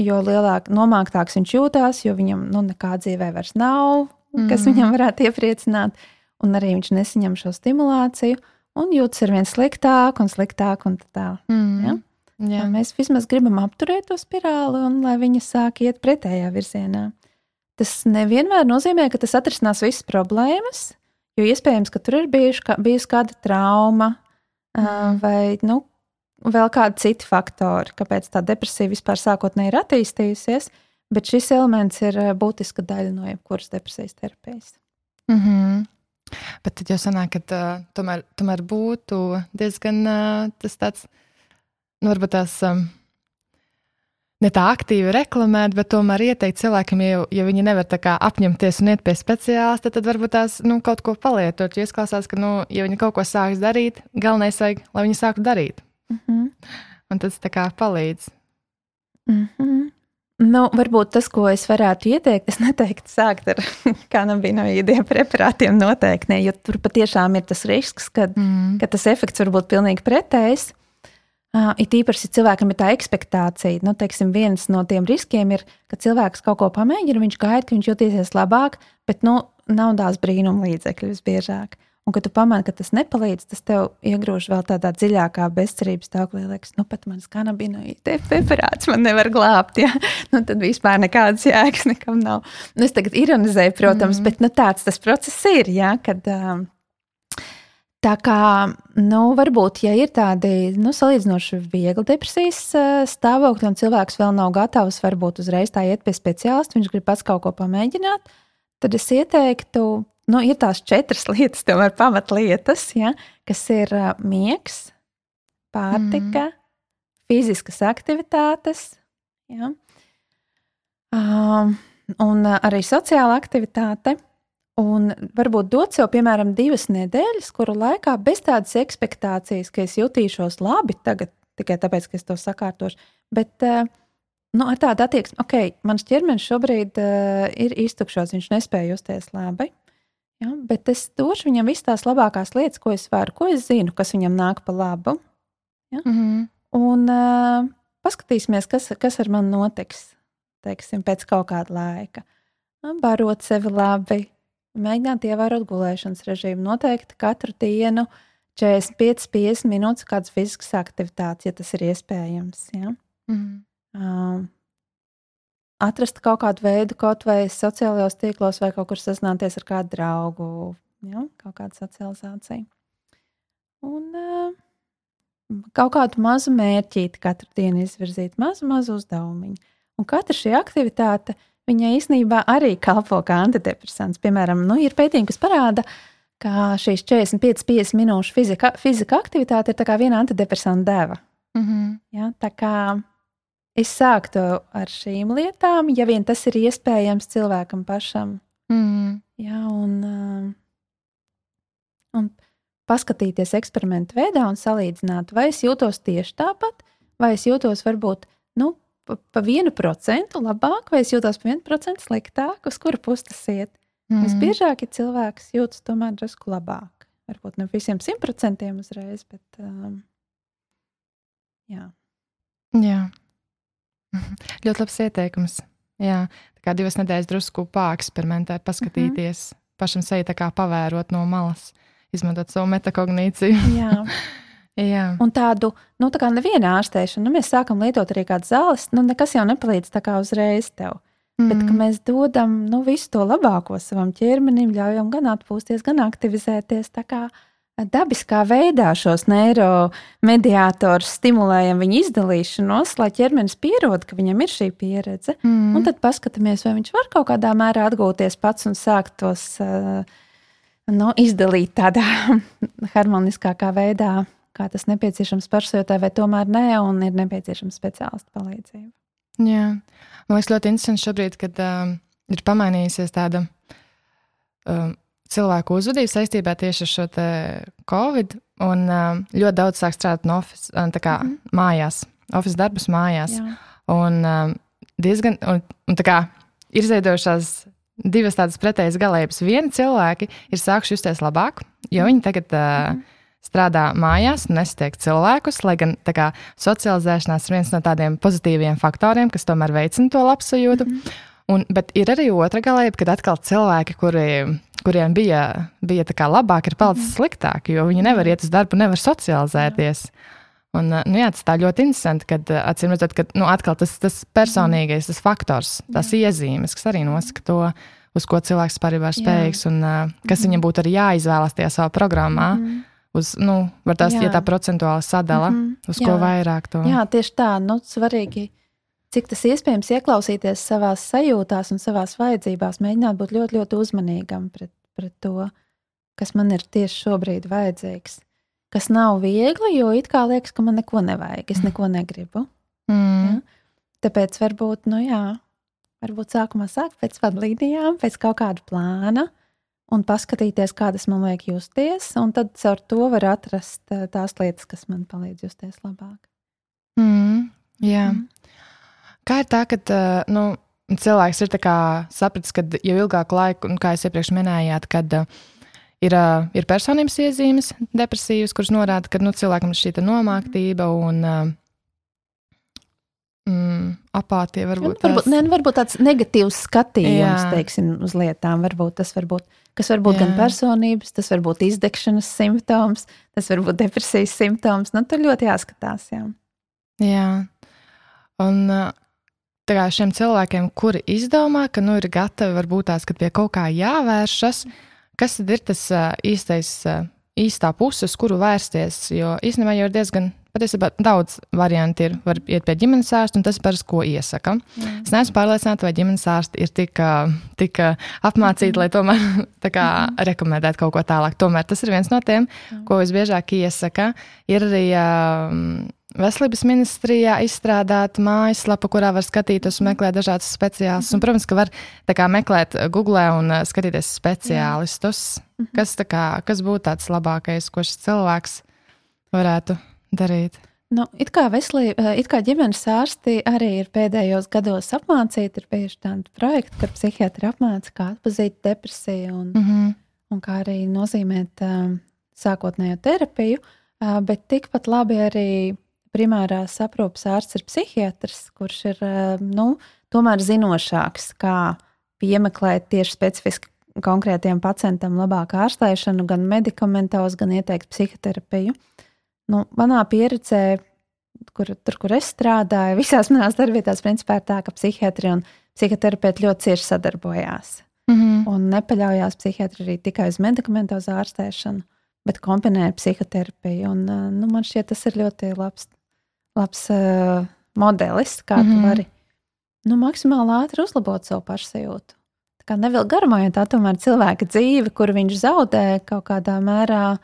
jo lielāk, nomāktāks viņš jūtās, jo viņam nu, nekā dzīvē vairs nav mm. kas viņam varētu iepriecināt, un arī viņš nesaņem šo stimulāciju un jūtas ar vien sliktāk un sliktāk. Un tā, mm. ja? Jā. Un mēs vismaz gribam apturēt to spirāli, un lai viņa sāk iet pretējā virzienā. Tas nevienmēr nozīmē, ka tas atrisinās visas problēmas, jo iespējams, ka tur ir bijuši, bijusi kāda trauma mm. vai nu, vēl kādi citi faktori, kāpēc tā depresija vispār sākotnēji ir attīstījusies. Bet šis elements ir būtiska daļa no jebkuras depresijas terapijas. Mm -hmm. Bet tad jau sanāk, ka uh, tomēr, tomēr būtu diezgan uh, tas tāds, nu, varbūt tās. Um, ne tā aktīvi reklamēt, bet tomēr ieteikt cilvēkam, ja, ja viņi nevar apņemties un iet pie speciālista, tad varbūt tās nu, kaut ko palietot. Jo izklausās, ka, nu, ja viņi kaut ko sāks darīt, galvenais vajag, lai viņi sāktu darīt. Mm -hmm. Un tas tā kā palīdz. Mm -hmm. Nu, varbūt tas, ko es varētu ieteikt, es neteiktu sākt ar <laughs> kanabinoīdiem preparātiem noteikti, ne, jo tur patiešām ir tas risks, ka, mm. ka tas efekts var būt pilnīgi pretējs. Uh, it īpaši, ja cilvēkam ir tā expectācija, nu, teiksim, viens no tiem riskiem ir, ka cilvēks kaut ko pamēģina, viņš gaida, ka viņš jutīsies labāk, bet nu, nav tās brīnuma līdzekļi visbiežāk. Un, kad tu pamani, ka tas nepalīdz, tas tev iegrūž vēl tādā dziļākā bezcerības stāvoklī. Liekas, nu, pat mans kanabinoīda preparāts man nevar glābt. Ja? Nu, tad vispār nekādas jēgas nekam nav. Nu, es tagad ironizēju, protams, mm bet nu, tāds tas process ir. Ja? Kad, um, Tā kā, nu, varbūt, ja ir tādi nu, salīdzinoši viegli depresijas eh, stāvokļi, un cilvēks vēl nav gatavs, varbūt uzreiz tā iet pie speciālista, viņš grib pats kaut ko pamēģināt, tad es ieteiktu, nu, ir tās četras <laughs> lietas, tomēr pamatlietas, ja, kas ir uh, miegs, pārtika, mm. fiziskas aktivitātes, ja, um, un uh, arī sociāla aktivitāte. Un varbūt dot sev, piemēram, divas nedēļas, kuru laikā bez tādas expectācijas, ka es jutīšos labi tagad, tikai tāpēc, ka es to sakārtošu, bet eh, nu, ar tādu attieksmi, ok, mans ķermenis šobrīd uh, ir iztukšots, viņš nespēja justies labi. Ja, bet es došu viņam visas tās labākās lietas, ko es varu, ko es zinu, kas viņam nāk pa labu. Ja? Mm -hmm. Un uh, paskatīsimies, kas, kas ar mani notiks teiksim, pēc kaut kāda laika. Barot sevi labi, Mēģināt ievērot gulēšanas režīmu. Noteikti katru dienu 45-50 minūtes kādas fiziskas aktivitātes, ja tas ir iespējams. Ja? Mm. Um, atrast kaut kādu veidu, kaut vai sociālajos tīklos, vai kaut kur sazināties ar kādu draugu, ja? kaut kāda socializācija. Un uh, kaut kādu mazu mērķīti katru dienu izvirzīt, mazu, mazu uzdevumu. Un katra šī aktivitāte uh, viņa īsnībā arī kalpo kā antidepresants. Piemēram, nu, ir pētījumi, kas parāda, ka šīs 45-50 minūšu fizika, fizika aktivitāte ir viena antidepresanta deva. Mm -hmm. ja, tā kā es sāktu ar šīm lietām, ja vien tas ir iespējams cilvēkam pašam. Mm -hmm. ja, un, um, un paskatīties eksperimentu veidā un salīdzināt, vai es jūtos tieši tāpat, vai es jūtos varbūt nu, pa, pa vienu procentu labāk, vai es jūtos pa vienu procentu sliktāk, uz kuru pusi tas iet. Mm. Visbiežāk, ja cilvēks jūtas tomēr drusku labāk. Varbūt ne visiem simt procentiem uzreiz, bet um, jā. jā. <laughs> Ļoti labs ieteikums. Jā, tā kā divas nedēļas drusku pāreksperimentēt, paskatīties, mm -hmm. pašam sevi tā kā pavērot no malas, izmantot savu metakognīciju. Jā. <laughs> Jā. Un tādu, nu, tā kā neviena ārstēšana, nu, mēs sākam lietot arī kādas zāles, nu, nekas jau nepalīdz tā kā uzreiz tev. Mm. Bet mēs dodam nu, visu to labāko savam ķermenim, ļaujam gan atpūsties, gan aktivizēties. Tā kā dabiskā veidā šos neiromediātorus stimulējam viņu izdalīšanos, lai ķermenis pierod, ka viņam ir šī pieredze. Mm. Un tad paskatāmies, vai viņš var kaut kādā mērā atgūties pats un sākt tos uh, nu, izdalīt tādā <laughs> harmoniskākā veidā kā tas nepieciešams pašsajūtai, vai tomēr nē, un ir nepieciešama speciālista palīdzība. Jā, man liekas ļoti interesanti šobrīd, kad um, ir pamainījusies tāda um, cilvēku uzvedība saistībā tieši ar šo covid, un um, ļoti daudz sāk strādāt no office, um, kā, mm -hmm. mājās, office darbus mājās. Jā. Un um, diezgan, un, un tā kā ir izveidojušās divas tādas pretējas galības. Vieni cilvēki ir sākuši justies labāk, jo viņi tagad uh, mm -hmm strādā mājās, nestiek cilvēkus, lai gan kā, socializēšanās ir viens no tādiem pozitīviem faktoriem, kas tomēr veicina to labsajūtu. Mm -hmm. Un, bet ir arī otra galība, kad atkal cilvēki, kuri, kuriem bija, bija labāk, ir palicis mm -hmm. sliktāk, jo viņi nevar iet uz darbu, nevar socializēties. Un, nu, jā, tas tā ļoti interesanti, kad acīm redzot, ka nu, tas, tas personīgais tas faktors, tās jā. iezīmes, kas arī nosaka to, uz ko cilvēks vispār ir spējīgs un uh, kas mm -hmm. viņam būtu arī jāizvēlas tajā savā programmā. Mm -hmm uz, nu, var tās, jā. ja tā procentuāli sadala, mm -hmm. uz jā. ko vairāk to. Jā, tieši tā, nu, svarīgi, cik tas iespējams ieklausīties savās sajūtās un savās vajadzībās, mēģināt būt ļoti, ļoti uzmanīgam pret, pret to, kas man ir tieši šobrīd vajadzīgs. Kas nav viegli, jo it kā liekas, ka man neko nevajag, es neko negribu. Mm. Ja? tāpēc varbūt, nu jā, varbūt sākumā sākt pēc vadlīnijām, pēc kaut kāda plāna un paskatīties, kā tas man liek justies, un tad caur to var atrast eh, tās lietas, kas man palīdz justies labāk. Mm, jā. Mm. Kā ir tā, ka uh, nu, cilvēks ir sapratis, ka jau ilgāku laiku, un kā jūs iepriekš minējāt, kad uh, ir, ir personības iezīmes, depresīvas, kuras norāda, ka nu, cilvēkam ir šī nomāktība un uh, mm, apātija. Varbūt, nu, varbūt, ne, nu, varbūt tāds negatīvs skatījums teiksim, uz lietām. Varbūt tas var būt, kas var būt Jā. gan personības, tas var būt izdegšanas simptoms, tas var būt depresijas simptoms. Nu, tur ļoti jāskatās. Jā. Jā. Un tā kā šiem cilvēkiem, kuri izdomā, ka nu, ir gatavi varbūt tās, ka pie kaut kā jāvēršas, kas tad ir tas īstais, īstā puse, uz kuru vērsties? Jo īstenībā jau ir diezgan Patiesībā daudz variantu ir. Var iet pie ģimenes ārsta, un tas ir parasti, ko iesaka. Mm. Es neesmu pārliecināta, vai ģimenes ārsti ir tik, tik apmācīti, mm. lai tomēr <laughs> kā, mm. rekomendētu kaut ko tālāk. Tomēr tas ir viens no tiem, mm. ko visbiežāk iesaka. Ir arī um, Veselības ministrijā izstrādāta mājaslapa, kurā var skatīties un meklēt dažādas speciālistus. Un, protams, ka var kā, meklēt Google un skatīties speciālistus. Jā. Kas, kā, kas būtu tāds labākais, ko šis cilvēks varētu darīt? Nu, it kā veselība, eh, it kā ģimenes ārsti arī ir pēdējos gados apmācīti, ir bijuši tādi projekti, ka psihiatri apmāca, kā atpazīt depresiju un, mm -hmm. un kā arī nozīmēt um, sākotnējo terapiju, uh, bet tikpat labi arī primārās aprūpas ārsts ir psihiatrs, kurš ir uh, nu, tomēr zinošāks, kā piemeklēt tieši specifiski konkrētiem pacientam labāku ārstēšanu, gan medikamentos, gan ieteikt psihoterapiju. Uh, Nu, manā pieredzē, kur, tur, kur es strādāju, <laughs> visās manās darbvietās, principā ir tā, ka psihiatri un psihoterapeiti ļoti cieši sadarbojās. Mm -hmm. Un nepaļaujās psihiatri arī tikai uz medikamentozu ārstēšanu, bet kombinē ar psihoterapiju. Un, nu, man šķiet, tas ir ļoti labs, labs uh, modelis, kā mm -hmm. tu mhm. vari nu, maksimāli ātri uzlabot savu pašsajūtu. Tā kā nevienam garumā, jo tā tomēr ir cilvēka dzīve, kur viņš zaudē kaut kādā mērā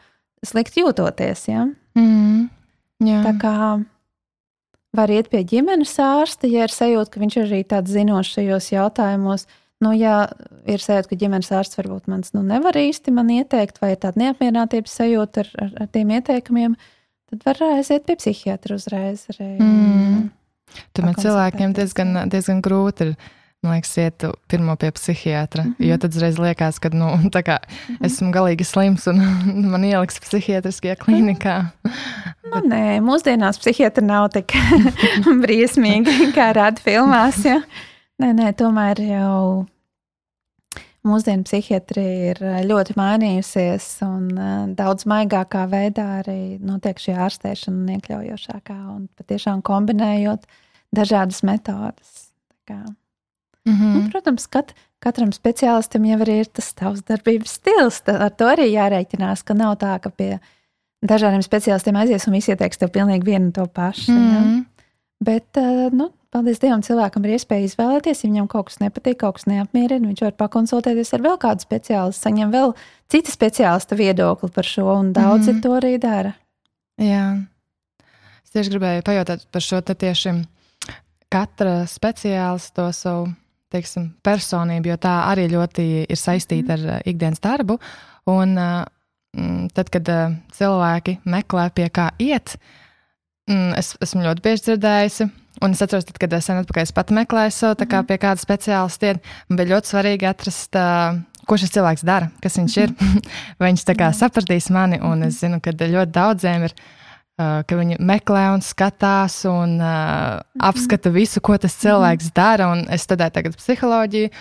slikti jūtoties. Ja? Mm, jā. tā kā var iet pie ģimenes ārsta, ja ir sajūta, ka viņš ir arī tāds zinošs šajos jautājumos. Nu, ja ir sajūta, ka ģimenes ārsts varbūt mans nu, nevar īsti man ieteikt, vai ir tāda neapmierinātības sajūta ar, ar, ar tiem ieteikumiem, tad var aiziet pie psihiatra uzreiz. Arī, mm. Tomēr cilvēkiem diezgan, diezgan grūti ir man liekas, iet pirmo pie psihiatra. Mm -hmm. Jo tad uzreiz liekas, ka nu, <laughs> kā, mm -hmm. esmu galīgi slims un <laughs> man ieliks psihiatriskajā klinikā. Nu, nē, mūsdienās psihiatri nav tik <laughs> briesmīgi, kā rāda filmās. Ja? Nē, nē, tomēr jau mūsdienu psihiatrija ir ļoti mainījusies, un daudz maigākā veidā arī notiek šī ārstēšana, un iekļaujošākā, un patiešām kombinējot dažādas metodas. Mm -hmm. nu, protams, kat, katram speciālistam jau ir tas savs darbības stils. Tā, ar to arī jārēķinās, ka nav tā, ka pie dažādiem speciālistiem aizies un visi ieteiks tev pilnīgi vienu to pašu. Mm -hmm. ja? Bet, eh, nu, paldies Dievam, cilvēkam ir iespēja izvēlēties. Ja viņam kaut kas nepatīk, kaut kas neapmierina, viņš var pakonsultēties ar vēl kādu speciālistu, saņem vēl citu speciālistu viedokli par šo, un daudzi mm -hmm. to arī dara. Jā. Es tieši gribēju pajautāt par šo tieši katra speciālista to savu teiksim, personību, jo tā arī ļoti ir saistīta ar uh, ikdienas darbu. Un uh, tad, kad uh, cilvēki meklē, pie kā iet, mm, es esmu ļoti bieži dzirdējusi. Un es atceros, tad, kad es sen atpakaļ pat meklēju sev, kā pie kāda speciālista man bija ļoti svarīgi atrast, ko šis cilvēks dara, kas viņš ir. <laughs> Vai viņš sapratīs mani, un es zinu, ka ļoti daudziem ir Uh, ka viņi meklē un skatās un uh, apskata visu, ko tas cilvēks dara. Es studēju tagad psiholoģiju.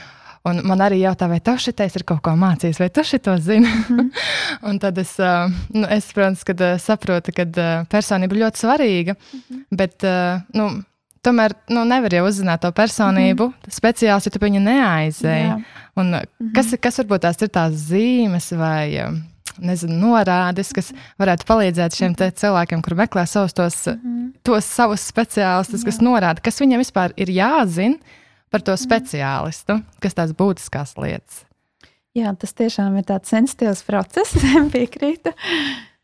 Un man arī jautā, vai tas šitais ir kaut ko mācījis, vai tu šito zini. Mm -hmm. <laughs> un tad es, uh, nu, es protams, kad, uh, saprotu, ka uh, personība ir ļoti svarīga. Mm -hmm. Bet, uh, nu, tomēr nu, nevar jau uzzināt to personību mm -hmm. speciāli, ja tu viņu neaizēji. Un, mm -hmm. kas, kas varbūt tās ir tās zīmes vai. Uh, nezinu, norādes, kas varētu palīdzēt šiem cilvēkiem, kur meklē savus tos, -hmm. tos savus speciālistus, kas norāda, kas viņam vispār ir jāzina par to mhm. speciālistu, kas tās būtiskās lietas. Jā, tas tiešām ir tāds sensitīvs process, <laughs> piekrītu.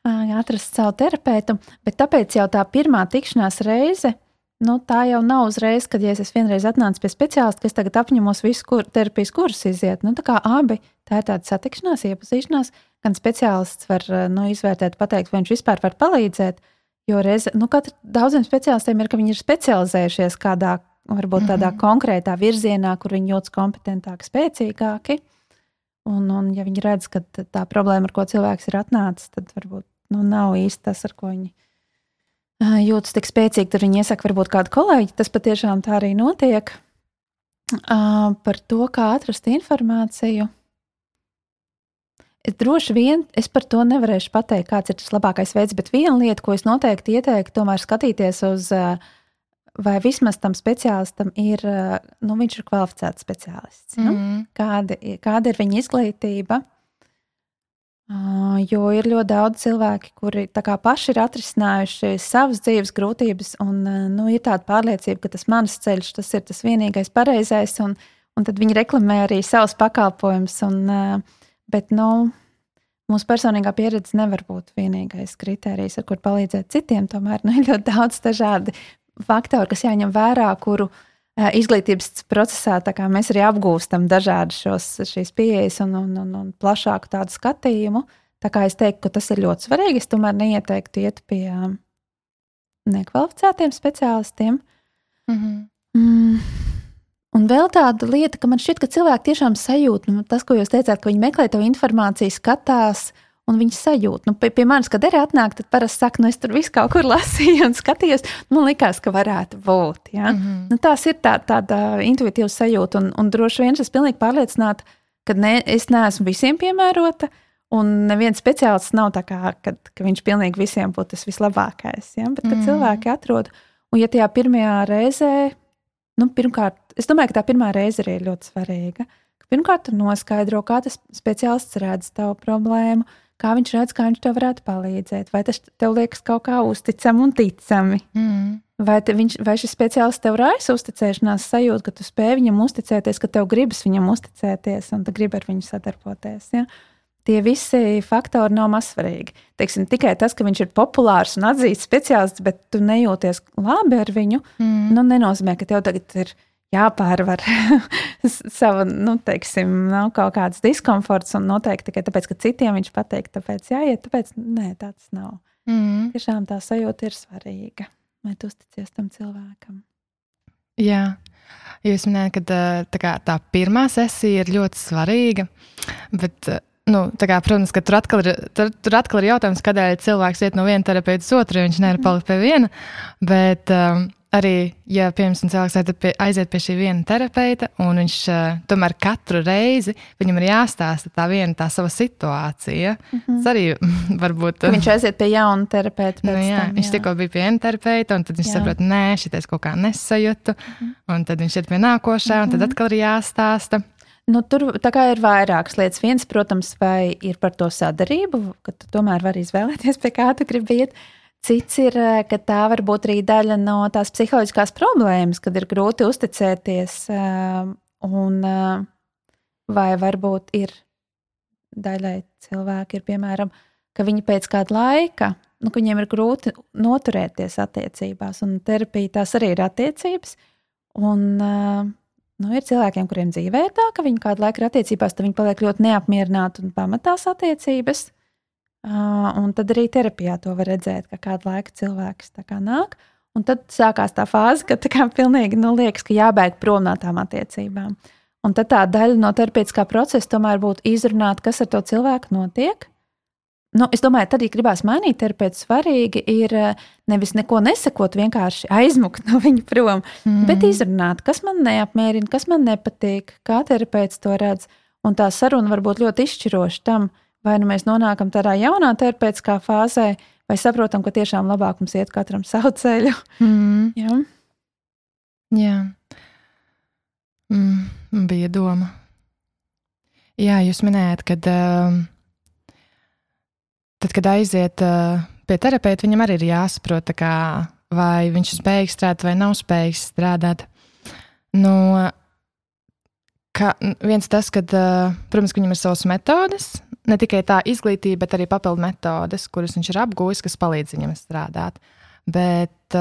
Atrast savu terapeitu, bet tāpēc jau tā pirmā tikšanās reize nu, tā jau nav uzreiz, kad ja es vienreiz atnācis pie speciālista, ka es tagad apņemos visu kur, terapijas kursus iziet. Nu, tā kā abi tā ir tāda satikšanās, iepazīšanās, gan speciālists var nu, izvērtēt, pateikt, vai viņš vispār var palīdzēt. Jo reiz, nu, katra, daudziem speciālistiem ir, ka viņi ir specializējušies kādā, varbūt tādā mm -hmm. konkrētā virzienā, kur viņi jūtas kompetentāki, spēcīgāki. Un, un, ja viņi redz, ka tā problēma, ar ko cilvēks ir atnācis, tad varbūt nu, nav īsti tas, ar ko viņi jūtas tik spēcīgi, tad viņi iesaka varbūt kādu kolēģi. Tas patiešām tā arī notiek. Par to, kā atrast informāciju. Es droši vien es par to nevarēšu pateikt, kāds ir tas labākais veids, bet viena lieta, ko es noteikti ieteiktu, tomēr skatīties uz, vai vismaz tam speciālistam ir, nu, viņš ir kvalificēts speciālists. Mm nu? kāda, kāda ir viņa izglītība? Jo ir ļoti daudz cilvēki, kuri paši ir atrisinājuši savas dzīves grūtības, un nu, ir tāda pārliecība, ka tas mans ceļš tas ir tas vienīgais pareizais, un, un tad viņi reklamē arī savus pakalpojumus. Bet nu, mūsu personīgā pieredze nevar būt vienīgais kriterijs, ar kur palīdzēt citiem. Tomēr nu, ir ļoti daudz dažādi faktori, kas jāņem vērā, kuru izglītības procesā mēs arī apgūstam dažādas šīs pieejas un, un, un, un plašāku tādu skatījumu. Tā kā es teiktu, ka tas ir ļoti svarīgi. Es tomēr neieteiktu iet pie nekvalificētiem speciālistiem. Mm -hmm. mm. Un vēl tāda lieta, ka man šķiet, ka cilvēki tiešām sajūt, nu, tas, ko jūs teicāt, ka viņi meklē to informāciju, skatās, un viņi sajūt. Nu, pie, pie manis, kad arī atnāk, tad parasti saka, nu, es tur visu kaut kur <laughs> lasīju un skatījos. Man liekas, ka varētu būt. Ja? Mm -hmm. nu, tās ir tā, tāda intuitīva sajūta, un, un droši vien es pilnīgi pārliecināta, ka ne, es neesmu visiem piemērota. Un neviens speciālists nav tā, kā, kad, ka viņš pilnīgi visiem būtu tas vislabākais. Ja? Bet, kad mm. cilvēki atrod, un ja tajā pirmajā reizē, nu, pirmkārt, es domāju, ka tā pirmā reize arī ir ļoti svarīga. Pirmkārt, noskaidro, kā tas speciālists redz tavu problēmu, kā viņš redz, kā viņš tev varētu palīdzēt. Vai tas tev liekas kaut kā uzticami un ticami? Mm. Vai, viņš, vai šis speciālists tev raisa uzticēšanās sajūtu, ka tu spēj viņam uzticēties, ka tev gribas viņam uzticēties un tu gribi ar viņu sadarboties? Ja? Tie visi faktori nav mazsvarīgi. Teiksim, tikai tas, ka viņš ir populārs un atzīts speciālists, bet tu nejūties labi ar viņu, mm. nu, nenozīmē, ka tev tagad ir ielikās jāpārvar <laughs> sava, nu, teiksim, nav kaut kāds diskomforts un noteikti tikai tāpēc, ka citiem viņš pateiks, tāpēc jāiet, tāpēc nē, tāds nav. Mm. Tiešām tā sajūta ir svarīga, lai tu uzticies tam cilvēkam. Jā. Jūs minējāt, ka tā, kā, tā pirmā sesija ir ļoti svarīga, bet, nu, kā, protams, ka tur atkal, ir, tur, tur atkal ir jautājums, kādēļ cilvēks iet no viena terapeita uz otru, jo viņš nevar palikt pie viena. Bet, um, arī, ja piemēram cilvēks aiziet pie, šī viena terapeita, un viņš uh, tomēr katru reizi viņam ir jāstāsta tā viena tā sava situācija. Mm -hmm. Tas arī <laughs> varbūt. Viņš aiziet pie jauna terapeita. Nu, jā, tam, jā. Viņš tikko bija pie viena terapeita, un tad viņš jā. saprot, nē, šitais kaut kā nesajūtu, mm -hmm. un tad viņš iet pie nākošā, mm -hmm. un tad mhm. atkal ir jāstāsta. Nu, tur ir vairākas lietas. Viens, protams, ir par to sadarību, ka tu tomēr vari izvēlēties, pie kā tu gribi iet. Uh, Cits ir, eh, ka tā var būt arī daļa no tās psiholoģiskās problēmas, kad ir grūti uzticēties, eh, un eh, vai varbūt ir daļai cilvēki, ir, piemēram, ka viņi pēc kāda laika, nu, ka viņiem ir grūti noturēties attiecībās, un terapija tās arī ir attiecības. Un, nu, ir cilvēkiem, kuriem dzīvē ir tā, ka viņi kādu laiku ir attiecībās, tad viņi paliek ļoti neapmierināti un pamatās attiecības. Un tad arī terapijā to var redzēt, ka kādu laiku cilvēks nāk. Un tad sākās tā fāze, kad tā kā pilnīgi nu, liekas, ka jābēg prom no tām attiecībām. Un tad tā daļa no terapeitiskā procesa tomēr būtu izrunāt, kas ar to cilvēku notiek. Nu, es domāju, tad, ja gribās mainīt terapeitu, svarīgi ir nevis neko nesakot, vienkārši aizmukt no viņa prom, mm. bet izrunāt, kas man neapmierina, kas man nepatīk, kā terapeits to redz. Un tā saruna var būt ļoti izšķiroša tam, vai nu mēs nonākam tādā jaunā terapeitiskā fāzē, vai saprotam, ka tiešām labāk mums iet katram savu ceļu. Mm. Jā. Jā. Mm, bija doma. Jā, jūs minējāt, ka uh, tad, kad aiziet uh, pie terapeita, viņam arī ir jāsaprot, kā, vai viņš spējīgs strādāt vai nav spējīgs strādāt. Nu, ka viens tas, ka, protams, ka viņam ir savas metodes, ne tikai tā izglītība, bet arī papildu metodes, kuras viņš ir apgūlis, kas palīdz viņam strādāt. Bet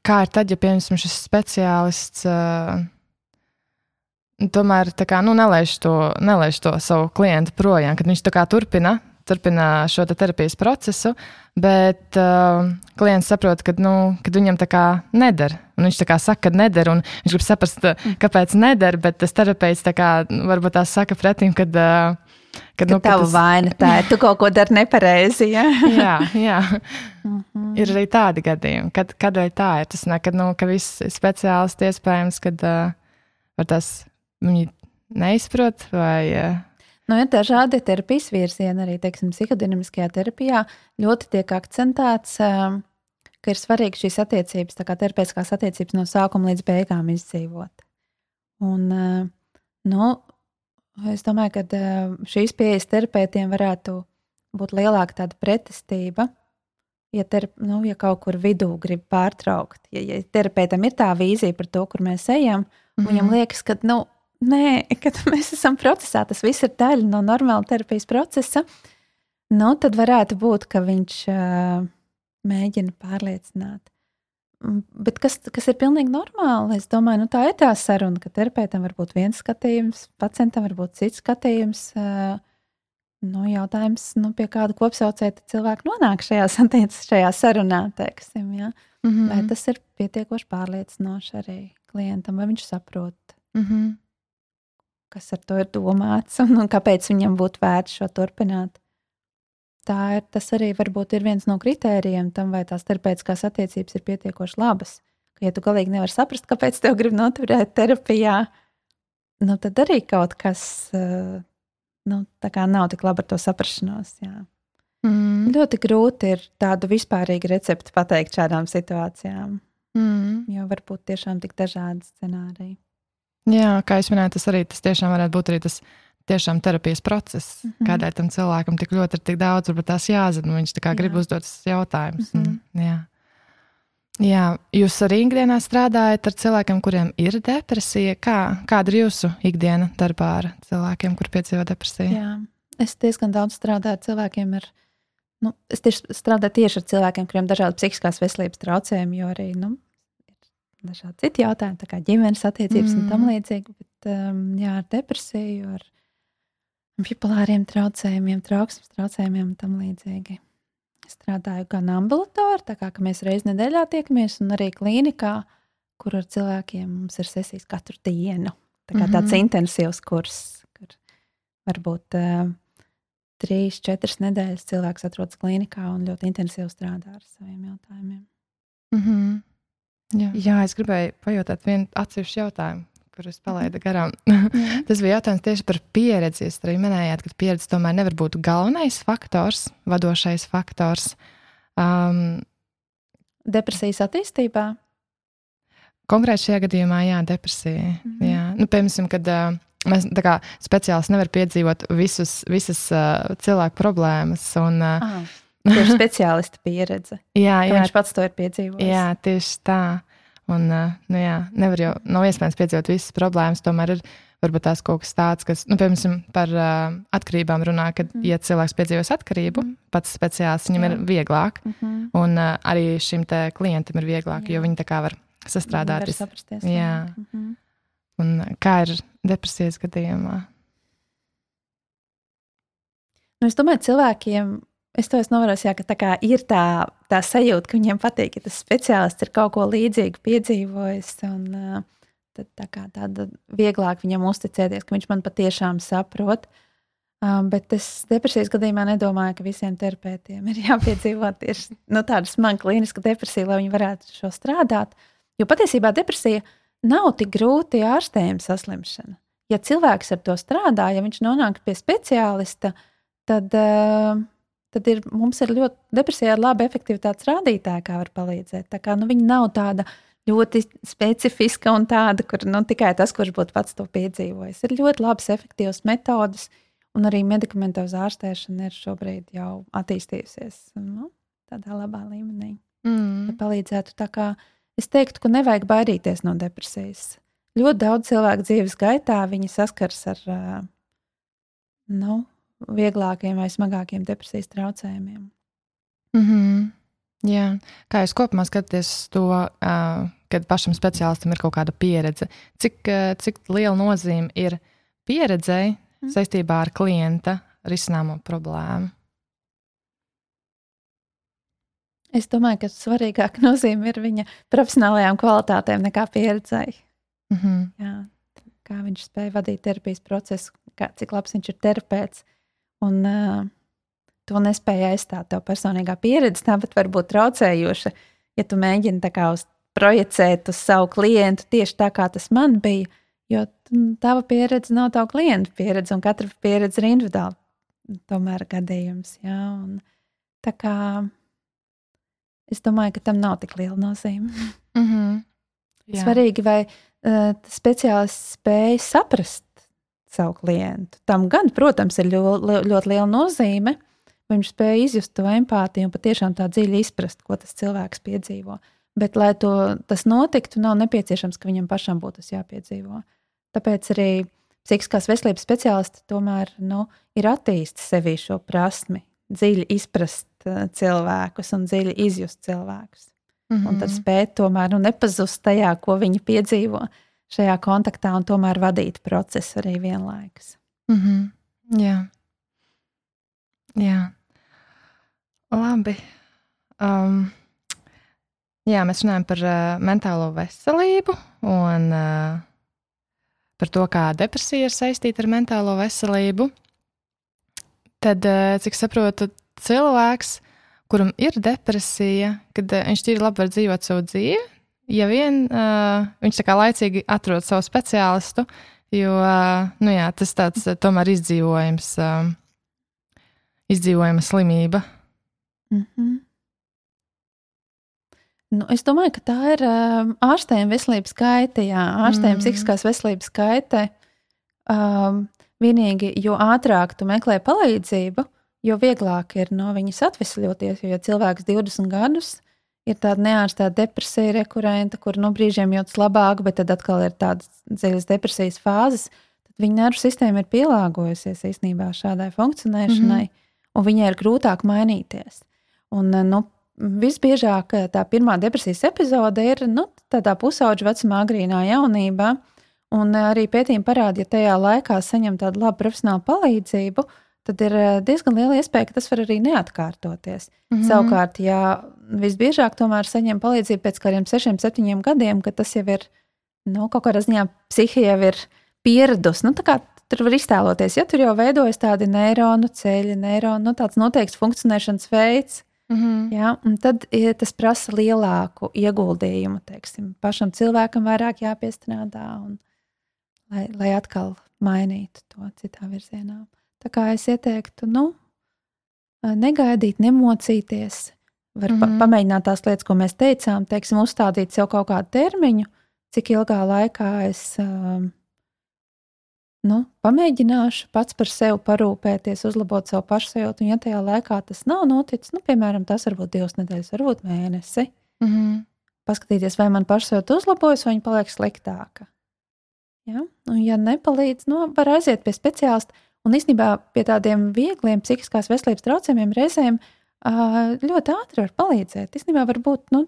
kā ir tad, ja piemēram šis speciālists tomēr kā, nu, nelaiž, to, nelaiž to savu klientu projām, kad viņš turpina, turpina šo te terapijas procesu, bet uh, klients saprot, ka, nu, kad viņam tā kā neder. Un viņš tā kā saka, ka neder, un viņš grib saprast, kāpēc neder, bet tas terapeits tā kā varbūt tā saka pretim, kad. Uh, Kad, kad nu, tava tas... vaina tā ir, tu kaut ko dari nepareizi. Ja? <laughs> jā, jā. Mm -hmm. ir arī tādi gadījumi, kad, kādēļ tā ir. Tas ne, kad, nu, ka viss speciālisti iespējams, kad uh, tas viņi neizprot vai. Uh, Nu, ir dažādi terapijas virzieni, arī teiksim, psihodinamiskajā terapijā ļoti tiek akcentēts, um, ka ir svarīgi šīs attiecības, tā kā terapeitiskās attiecības no sākuma līdz beigām izdzīvot. Un, uh, nu, Es domāju, ka eh, šīs pieejas terapeitiem varētu būt lielāka tāda pretestība. Ja, terap, nu, ja kaut kur vidū grib pārtraukt, ja, ja terapeitam ir tā vīzija par to, kur mēs ejam, mm -hmm. viņam liekas, ka nu, nē, kad <laughs> mēs esam procesā, tas viss ir daļa no normāla terapijas procesa, nu, tad varētu būt, ka viņš uh, mēģina pārliecināt Mm, bet kas, kas ir pilnīgi normāli? Es domāju, nu, tā ir tā saruna, ka terapeitam var būt viens skatījums, pacientam var būt cits skatījums. Nu, jautājums, nu, pie kāda kopsaucēja cilvēki nonāk šajā, <laughs> šajā sarunā, teiksim, ja? mm -hmm. vai tas ir pietiekoši pārliecinoši arī klientam, vai viņš saprot, mm -hmm. Kas ar to ir domāts un, un kāpēc viņam būtu vērts šo turpināt tā ir, tas arī varbūt ir viens no kritērijiem tam, vai tās terapeitiskās attiecības ir pietiekoši labas. Ka, ja tu galīgi nevari saprast, kāpēc tev grib noturēt terapijā, nu, tad arī kaut kas eh, nu, nav tik labi ar to saprašanos. Jā. Mm. Ļoti grūti ir tādu vispārīgu recepti pateikt šādām situācijām. Mm. Jo var būt tiešām tik dažādi scenāriji. Jā, kā jūs minējāt, tas arī tas tiešām varētu būt arī tas tiešām terapijas process, mm -hmm. kādēļ tam cilvēkam tik ļoti ir tik daudz, varbūt tās jāzina. Viņš tā kā jā. grib uzdot jautājumus. Mm -hmm. jā. jā, jūs arī ikdienā strādājat ar cilvēkiem, kuriem ir depresija. Kā, kāda ir jūsu ikdiena darbā ar cilvēkiem, kuriem piedzīvo depresiju? Jā, es diezgan daudz strādāju ar cilvēkiem. Ar, nu, es tieši strādāju tieši ar cilvēkiem, kuriem ir dažādi psihiskās veselības traucējumi, jo arī nu, dažādi citi jautājumi, kā ģimenes attiecības mm. un tam līdzīgi. Bet um, jā, ar depresiju, ar bipolāriem traucējumiem, trauksmes traucējumiem un tam līdzīgi. Strādāju gan ambulatorā, tā kā mēs reizes nedēļā tiekamies, un arī klīnikā, kur ar cilvēkiem mums ir sesijas katru dienu. Tā kā mm -hmm. tāds intensīvs kurs, kur varbūt uh, trīs, četras nedēļas cilvēks atrodas klīnikā un ļoti intensīvi strādā ar saviem jautājumiem. Mm -hmm. Jā. Jā, es gribēju pajautāt vienu atsevišķu jautājumu kurus palaidu garām. <laughs> Tas bija jautājums tieši par pieredzi. Jūs arī minējāt, ka pieredze tomēr nevar būt galvenais faktors, vadošais faktors. Um, Depresijas attīstībā? Konkrēti šajā gadījumā, jā, depresija. Mm -hmm. jā. Nu, piemēram, kad uh, mēs kā speciālisti nevaram piedzīvot visus, visas uh, cilvēku problēmas. Un, uh, Aha. Tieši speciālista pieredze. jā, jā. Viņš pats to ir piedzīvojis. Jā, tieši tā. Un, nu, jā, nevar jau, nav iespējams piedzīvot visas problēmas. Tomēr ir varbūt tās kaut kas tāds, kas, nu, piemēram, par uh, atkarībām runā, kad, mm. ja cilvēks piedzīvos atkarību, mm. pats speciālists, viņam jā. ir vieglāk. Mm -hmm. Un uh, arī šim klientam ir vieglāk, jā. jo viņi tā kā var sastrādāt. Var saprasties, jā. Mm -hmm. Un kā ir depresijas gadījumā? Nu, es domāju, cilvēkiem Es to esmu novērojis, ka tā ir tā, tā sajūta, ka viņiem patīk, ka tas speciālists ir kaut ko līdzīgu piedzīvojis. Un, tad tā kā tāda vieglāk viņam uzticēties, ka viņš man patiešām saprot. Um, bet es depresijas gadījumā nedomāju, ka visiem terapeitiem ir <laughs> jāpiedzīvo tieši nu, tāda smaga klīniska depresija, lai viņi varētu šo strādāt. Jo patiesībā depresija nav tik grūti ārstējama saslimšana. Ja cilvēks ar to strādā, ja viņš nonāk pie speciālista, tad uh, tad ir, mums ir ļoti depresijā ir laba efektivitātes rādītāja, kā var palīdzēt. Tā kā nu, viņa nav tāda ļoti specifiska un tāda, kur nu, tikai tas, kurš būtu pats to piedzīvojis. Ir ļoti labas, efektīvas metodes, un arī medikamentoza ārstēšana ir šobrīd jau attīstījusies nu, tādā labā līmenī. Mm. Palīdzētu tā kā es teiktu, ka nevajag baidīties no depresijas. Ļoti daudz cilvēku dzīves gaitā viņi saskars ar nu, vieglākiem vai smagākiem depresijas traucējumiem. Mm -hmm. Jā. Kā jūs kopumā skatāties to, kad pašam speciālistam ir kaut kāda pieredze? Cik, cik liela nozīme ir pieredzei mm. saistībā ar klienta risināmo problēmu? Es domāju, ka svarīgāka <laughs> nozīme ir viņa profesionālajām kvalitātēm nekā pieredzei. Mm -hmm. Jā, kā viņš spēja vadīt terapijas procesu, kā, cik labs viņš ir terapeits. Un, uh, to nespēja aizstāt. Tev personīgā pieredze tāpat var būt traucējoša, ja tu mēģini uz projicēt uz savu klientu tieši tā, kā tas man bija. Jo tava pieredze nav tava klienta pieredze, un katra pieredze ir individuāla. Tomēr gadījums. Jā, un tā kā es domāju, ka tam nav tik liela nozīme. Mm -hmm. Jā. Svarīgi, vai uh, speciālists spēj saprast savu klientu. Tam gan, protams, ir ļoti, ļoti liela nozīme. Viņš spēja izjust to empātiju un patiešām tā dziļi izprast, ko tas cilvēks piedzīvo. Bet, lai to, tas notiktu, nav nepieciešams, ka viņam pašam būtu tas jāpiedzīvo. Tāpēc arī psihiskās veselības speciālisti tomēr nu, ir attīstījuši sevi šo prasmi, dziļi izprast uh, cilvēkus un dziļi izjust cilvēkus. Mm -hmm. Un tad mhm. spēt tomēr nu, nepazust tajā, ko viņi piedzīvo šajā kontaktā, un tomēr vadīt procesu arī vienlaikus. Mm -hmm. Jā. Jā. Labi. Um, jā, mēs runājam par uh, mentālo veselību un uh, par to, kā depresija ir saistīta ar mentālo veselību. Tad, uh, cik saprotu, cilvēks, kuram ir depresija, kad uh, viņš tīri labi var dzīvot savu dzīvi, ja vien uh, viņš tā kā laicīgi atrod savu speciālistu, jo uh, nu jā, tas tāds uh, tomēr izdzīvojams, uh, izdzīvojama slimība. Mm -hmm. Nu, es domāju, ka tā ir um, ārstējuma veselības kaita. Jā, ārstējuma mm. psihiskās veselības kaita. Um, vienīgi, jo ātrāk tu meklē palīdzību, jo vieglāk ir no viņas atvesļoties. Jo ja cilvēks 20 gadus ir tāda neārstēta depresija, rekurenta, kur nu, brīžiem jūtas labāk, bet tad atkal ir tādas dziļas depresijas fāzes, tad viņa nervu sistēma ir pielāgojusies īstenībā šādai funkcionēšanai, mm -hmm. un viņai ir grūtāk mainīties. Un, eh, nu, visbiežāk eh, tā pirmā depresijas epizode ir nu, tādā pusauģa vecumā, agrīnā jaunībā. Un eh, arī pētījumi parāda, ja tajā laikā saņem tādu labu profesionālu palīdzību, tad ir diezgan liela iespēja, ka tas var arī neatkārtoties. Mm -hmm. Savukārt, ja visbiežāk tomēr saņem palīdzību pēc kādiem sešiem, septiņiem gadiem, kad tas jau ir nu, kaut kādā ziņā psihi jau ir pieradusi. Nu, tur var iztēloties, ja tur jau veidojas tādi neironu ceļi, neironu, nu, tāds noteikts funkcionēšanas veids. Mm -hmm. ja, tad ja tas prasa lielāku ieguldījumu. Teiksim, pašam cilvēkam vairāk jāpiestrādā, un, lai, lai atkal mainītu to citā virzienā. Tā kā es ieteiktu, nu, negaidīt, nemocīties. Var mm -hmm. pa mhm. pamēģināt tās lietas, ko mēs teicām, teiksim, uzstādīt sev kaut kādu termiņu, cik ilgā laikā es um, nu, pamēģināšu pats par sevi parūpēties, uzlabot savu pašsajūtu. Un, ja tajā laikā tas nav noticis, nu, piemēram, tas var būt divas nedēļas, varbūt mēnesi, mm -hmm. paskatīties, vai man pašsajūta uzlabojas, vai viņa paliek sliktāka. Ja? Un, ja nepalīdz, nu, var aiziet pie speciālista. Un īstenībā pie tādiem viegliem psihiskās veselības traucējumiem reizēm ļoti ātri var palīdzēt. Īstenībā var būt nu,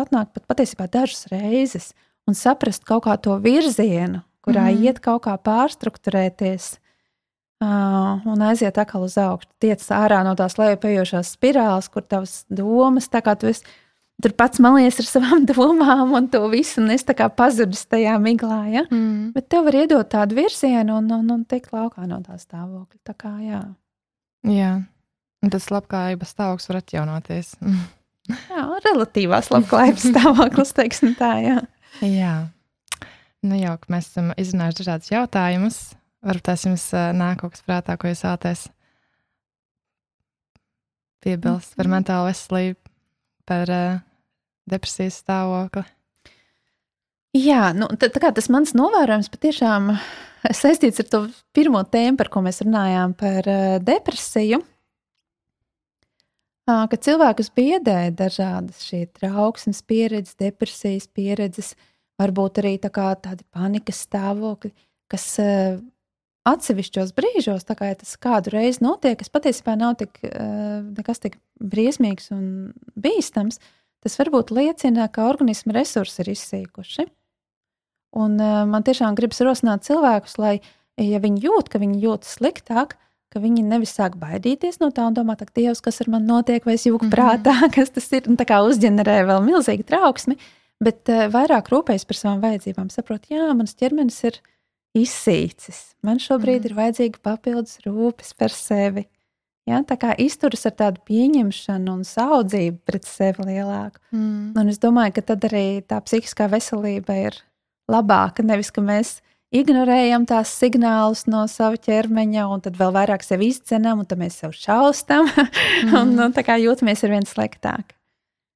atnākt pat patiesībā dažas reizes un saprast kaut kā to virzienu, kurā mm. iet kaut kā pārstruktūrēties uh, un aiziet atkal uz augšu. Tiec ārā no tās lejupējošās spirāles, kur tavas domas, tā kā tu esi tur pats malies ar <laughs> savām domām un to visu, un es tā kā pazudis tajā miglā. Ja? Mm. Bet tev var iedot tādu virzienu un, un, un tikt laukā no tā stāvokļa. Tā kā jā. Jā. Un tas labklājības stāvoklis var atjaunoties. <laughs> jā, relatīvās labklājības stāvoklis, teiksim tā, jā. Jā. Nu, jau, ka mēs esam izrunājuši dažādus jautājumus. Varbūt tas jums nāk kaut kas prātā, ko jūs vēlaties piebilst par mhm. mentālo veselību, par uh, depresijas stāvokli. Jā, nu, tā, tā kā tas mans novērojums patiešām saistīts ar to pirmo tēmu, par ko mēs runājām, par uh, depresiju. Ka cilvēkus biedē dažādas šīs trauksmes pieredzes, depresijas pieredzes, varbūt arī tā tādi panikas stāvokļi, kas atsevišķos brīžos, tā kā ja tas kādu reizi notiek, kas patiesībā nav tik, nekas tik briesmīgs un bīstams, tas varbūt liecina, ka organisma resursi ir izsīkuši. Un man tiešām gribas rosināt cilvēkus, lai, ja viņi jūt, ka viņi jūtas sliktāk, ka viņi nevis sāk baidīties no tā un domāt, ak, Dievs, kas ar mani notiek, vai es jūku mm -hmm. prātā, <laughs> kas tas ir, un tā kā uzģenerē vēl milzīgu trauksmi, bet uh, vairāk rūpējas par savām vajadzībām, saprot, jā, mans ķermenis ir izsīcis, man šobrīd mm -hmm. ir vajadzīga papildus rūpes par sevi. Ja, tā kā izturas ar tādu pieņemšanu un saudzību pret sevi lielāku. Mm. Un es domāju, ka tad arī tā psihiskā veselība ir labāka. Nevis, ka mēs ignorējam tās signālus no sava ķermeņa, un tad vēl vairāk sevi izcenam, un tad mēs sev šaustam, mm. <laughs> un nu, tā kā jūtamies ar vien sliktāk.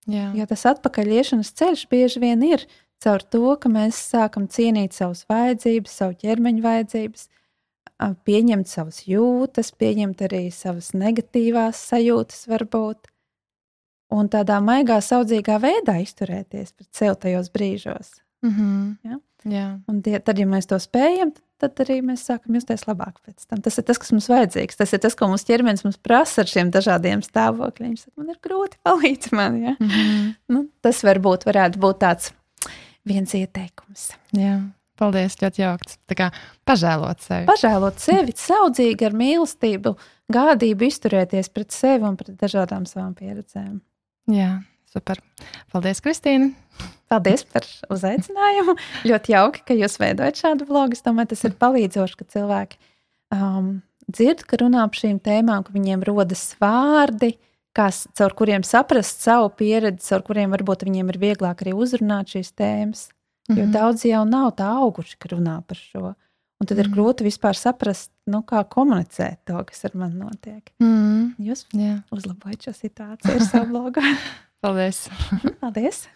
Jā. Jo tas atpakaļiešanas ceļš bieži vien ir caur to, ka mēs sākam cienīt savas vajadzības, savu ķermeņa vajadzības, pieņemt savas jūtas, pieņemt arī savas negatīvās sajūtas, varbūt. Un tādā maigā, saudzīgā veidā izturēties pret sevi tajos brīžos. Mm -hmm. ja? Jā. Un tie, tad, ja mēs to spējam, tad arī mēs sākam justies labāk pēc tam. Tas ir tas, kas mums vajadzīgs. Tas ir tas, ko mūsu ķermenis mums prasa ar šiem dažādiem stāvokļiem. Viņš saka, man ir grūti palīdzēt man. Ja? Mm -hmm. nu, tas varbūt varētu būt tāds viens ieteikums. Jā. Paldies, ļoti kā pažēlot sevi. Pažēlot sevi, saudzīgi ar mīlestību, gādību izturēties pret sevi un pret dažādām savām pieredzēm. Jā, super. Paldies, Kristīne! Paldies par uzaicinājumu. ļoti jauki, ka jūs veidojat šādu vlogu. Es domāju, tas ir palīdzoši, ka cilvēki um, dzird, ka runā par šīm tēmām, ka viņiem rodas vārdi, kas, caur kuriem saprast savu pieredzi, caur kuriem varbūt viņiem ir vieglāk arī uzrunāt šīs tēmas. Jo mm -hmm. daudzi jau nav tā auguši, ka runā par šo. Un tad mm -hmm. ir mhm. grūti vispār saprast, nu, kā komunicēt to, kas ar mani notiek. Mm -hmm. Jūs Jā. uzlabojat šo situāciju ar savu blogu. <laughs> Paldies! Paldies!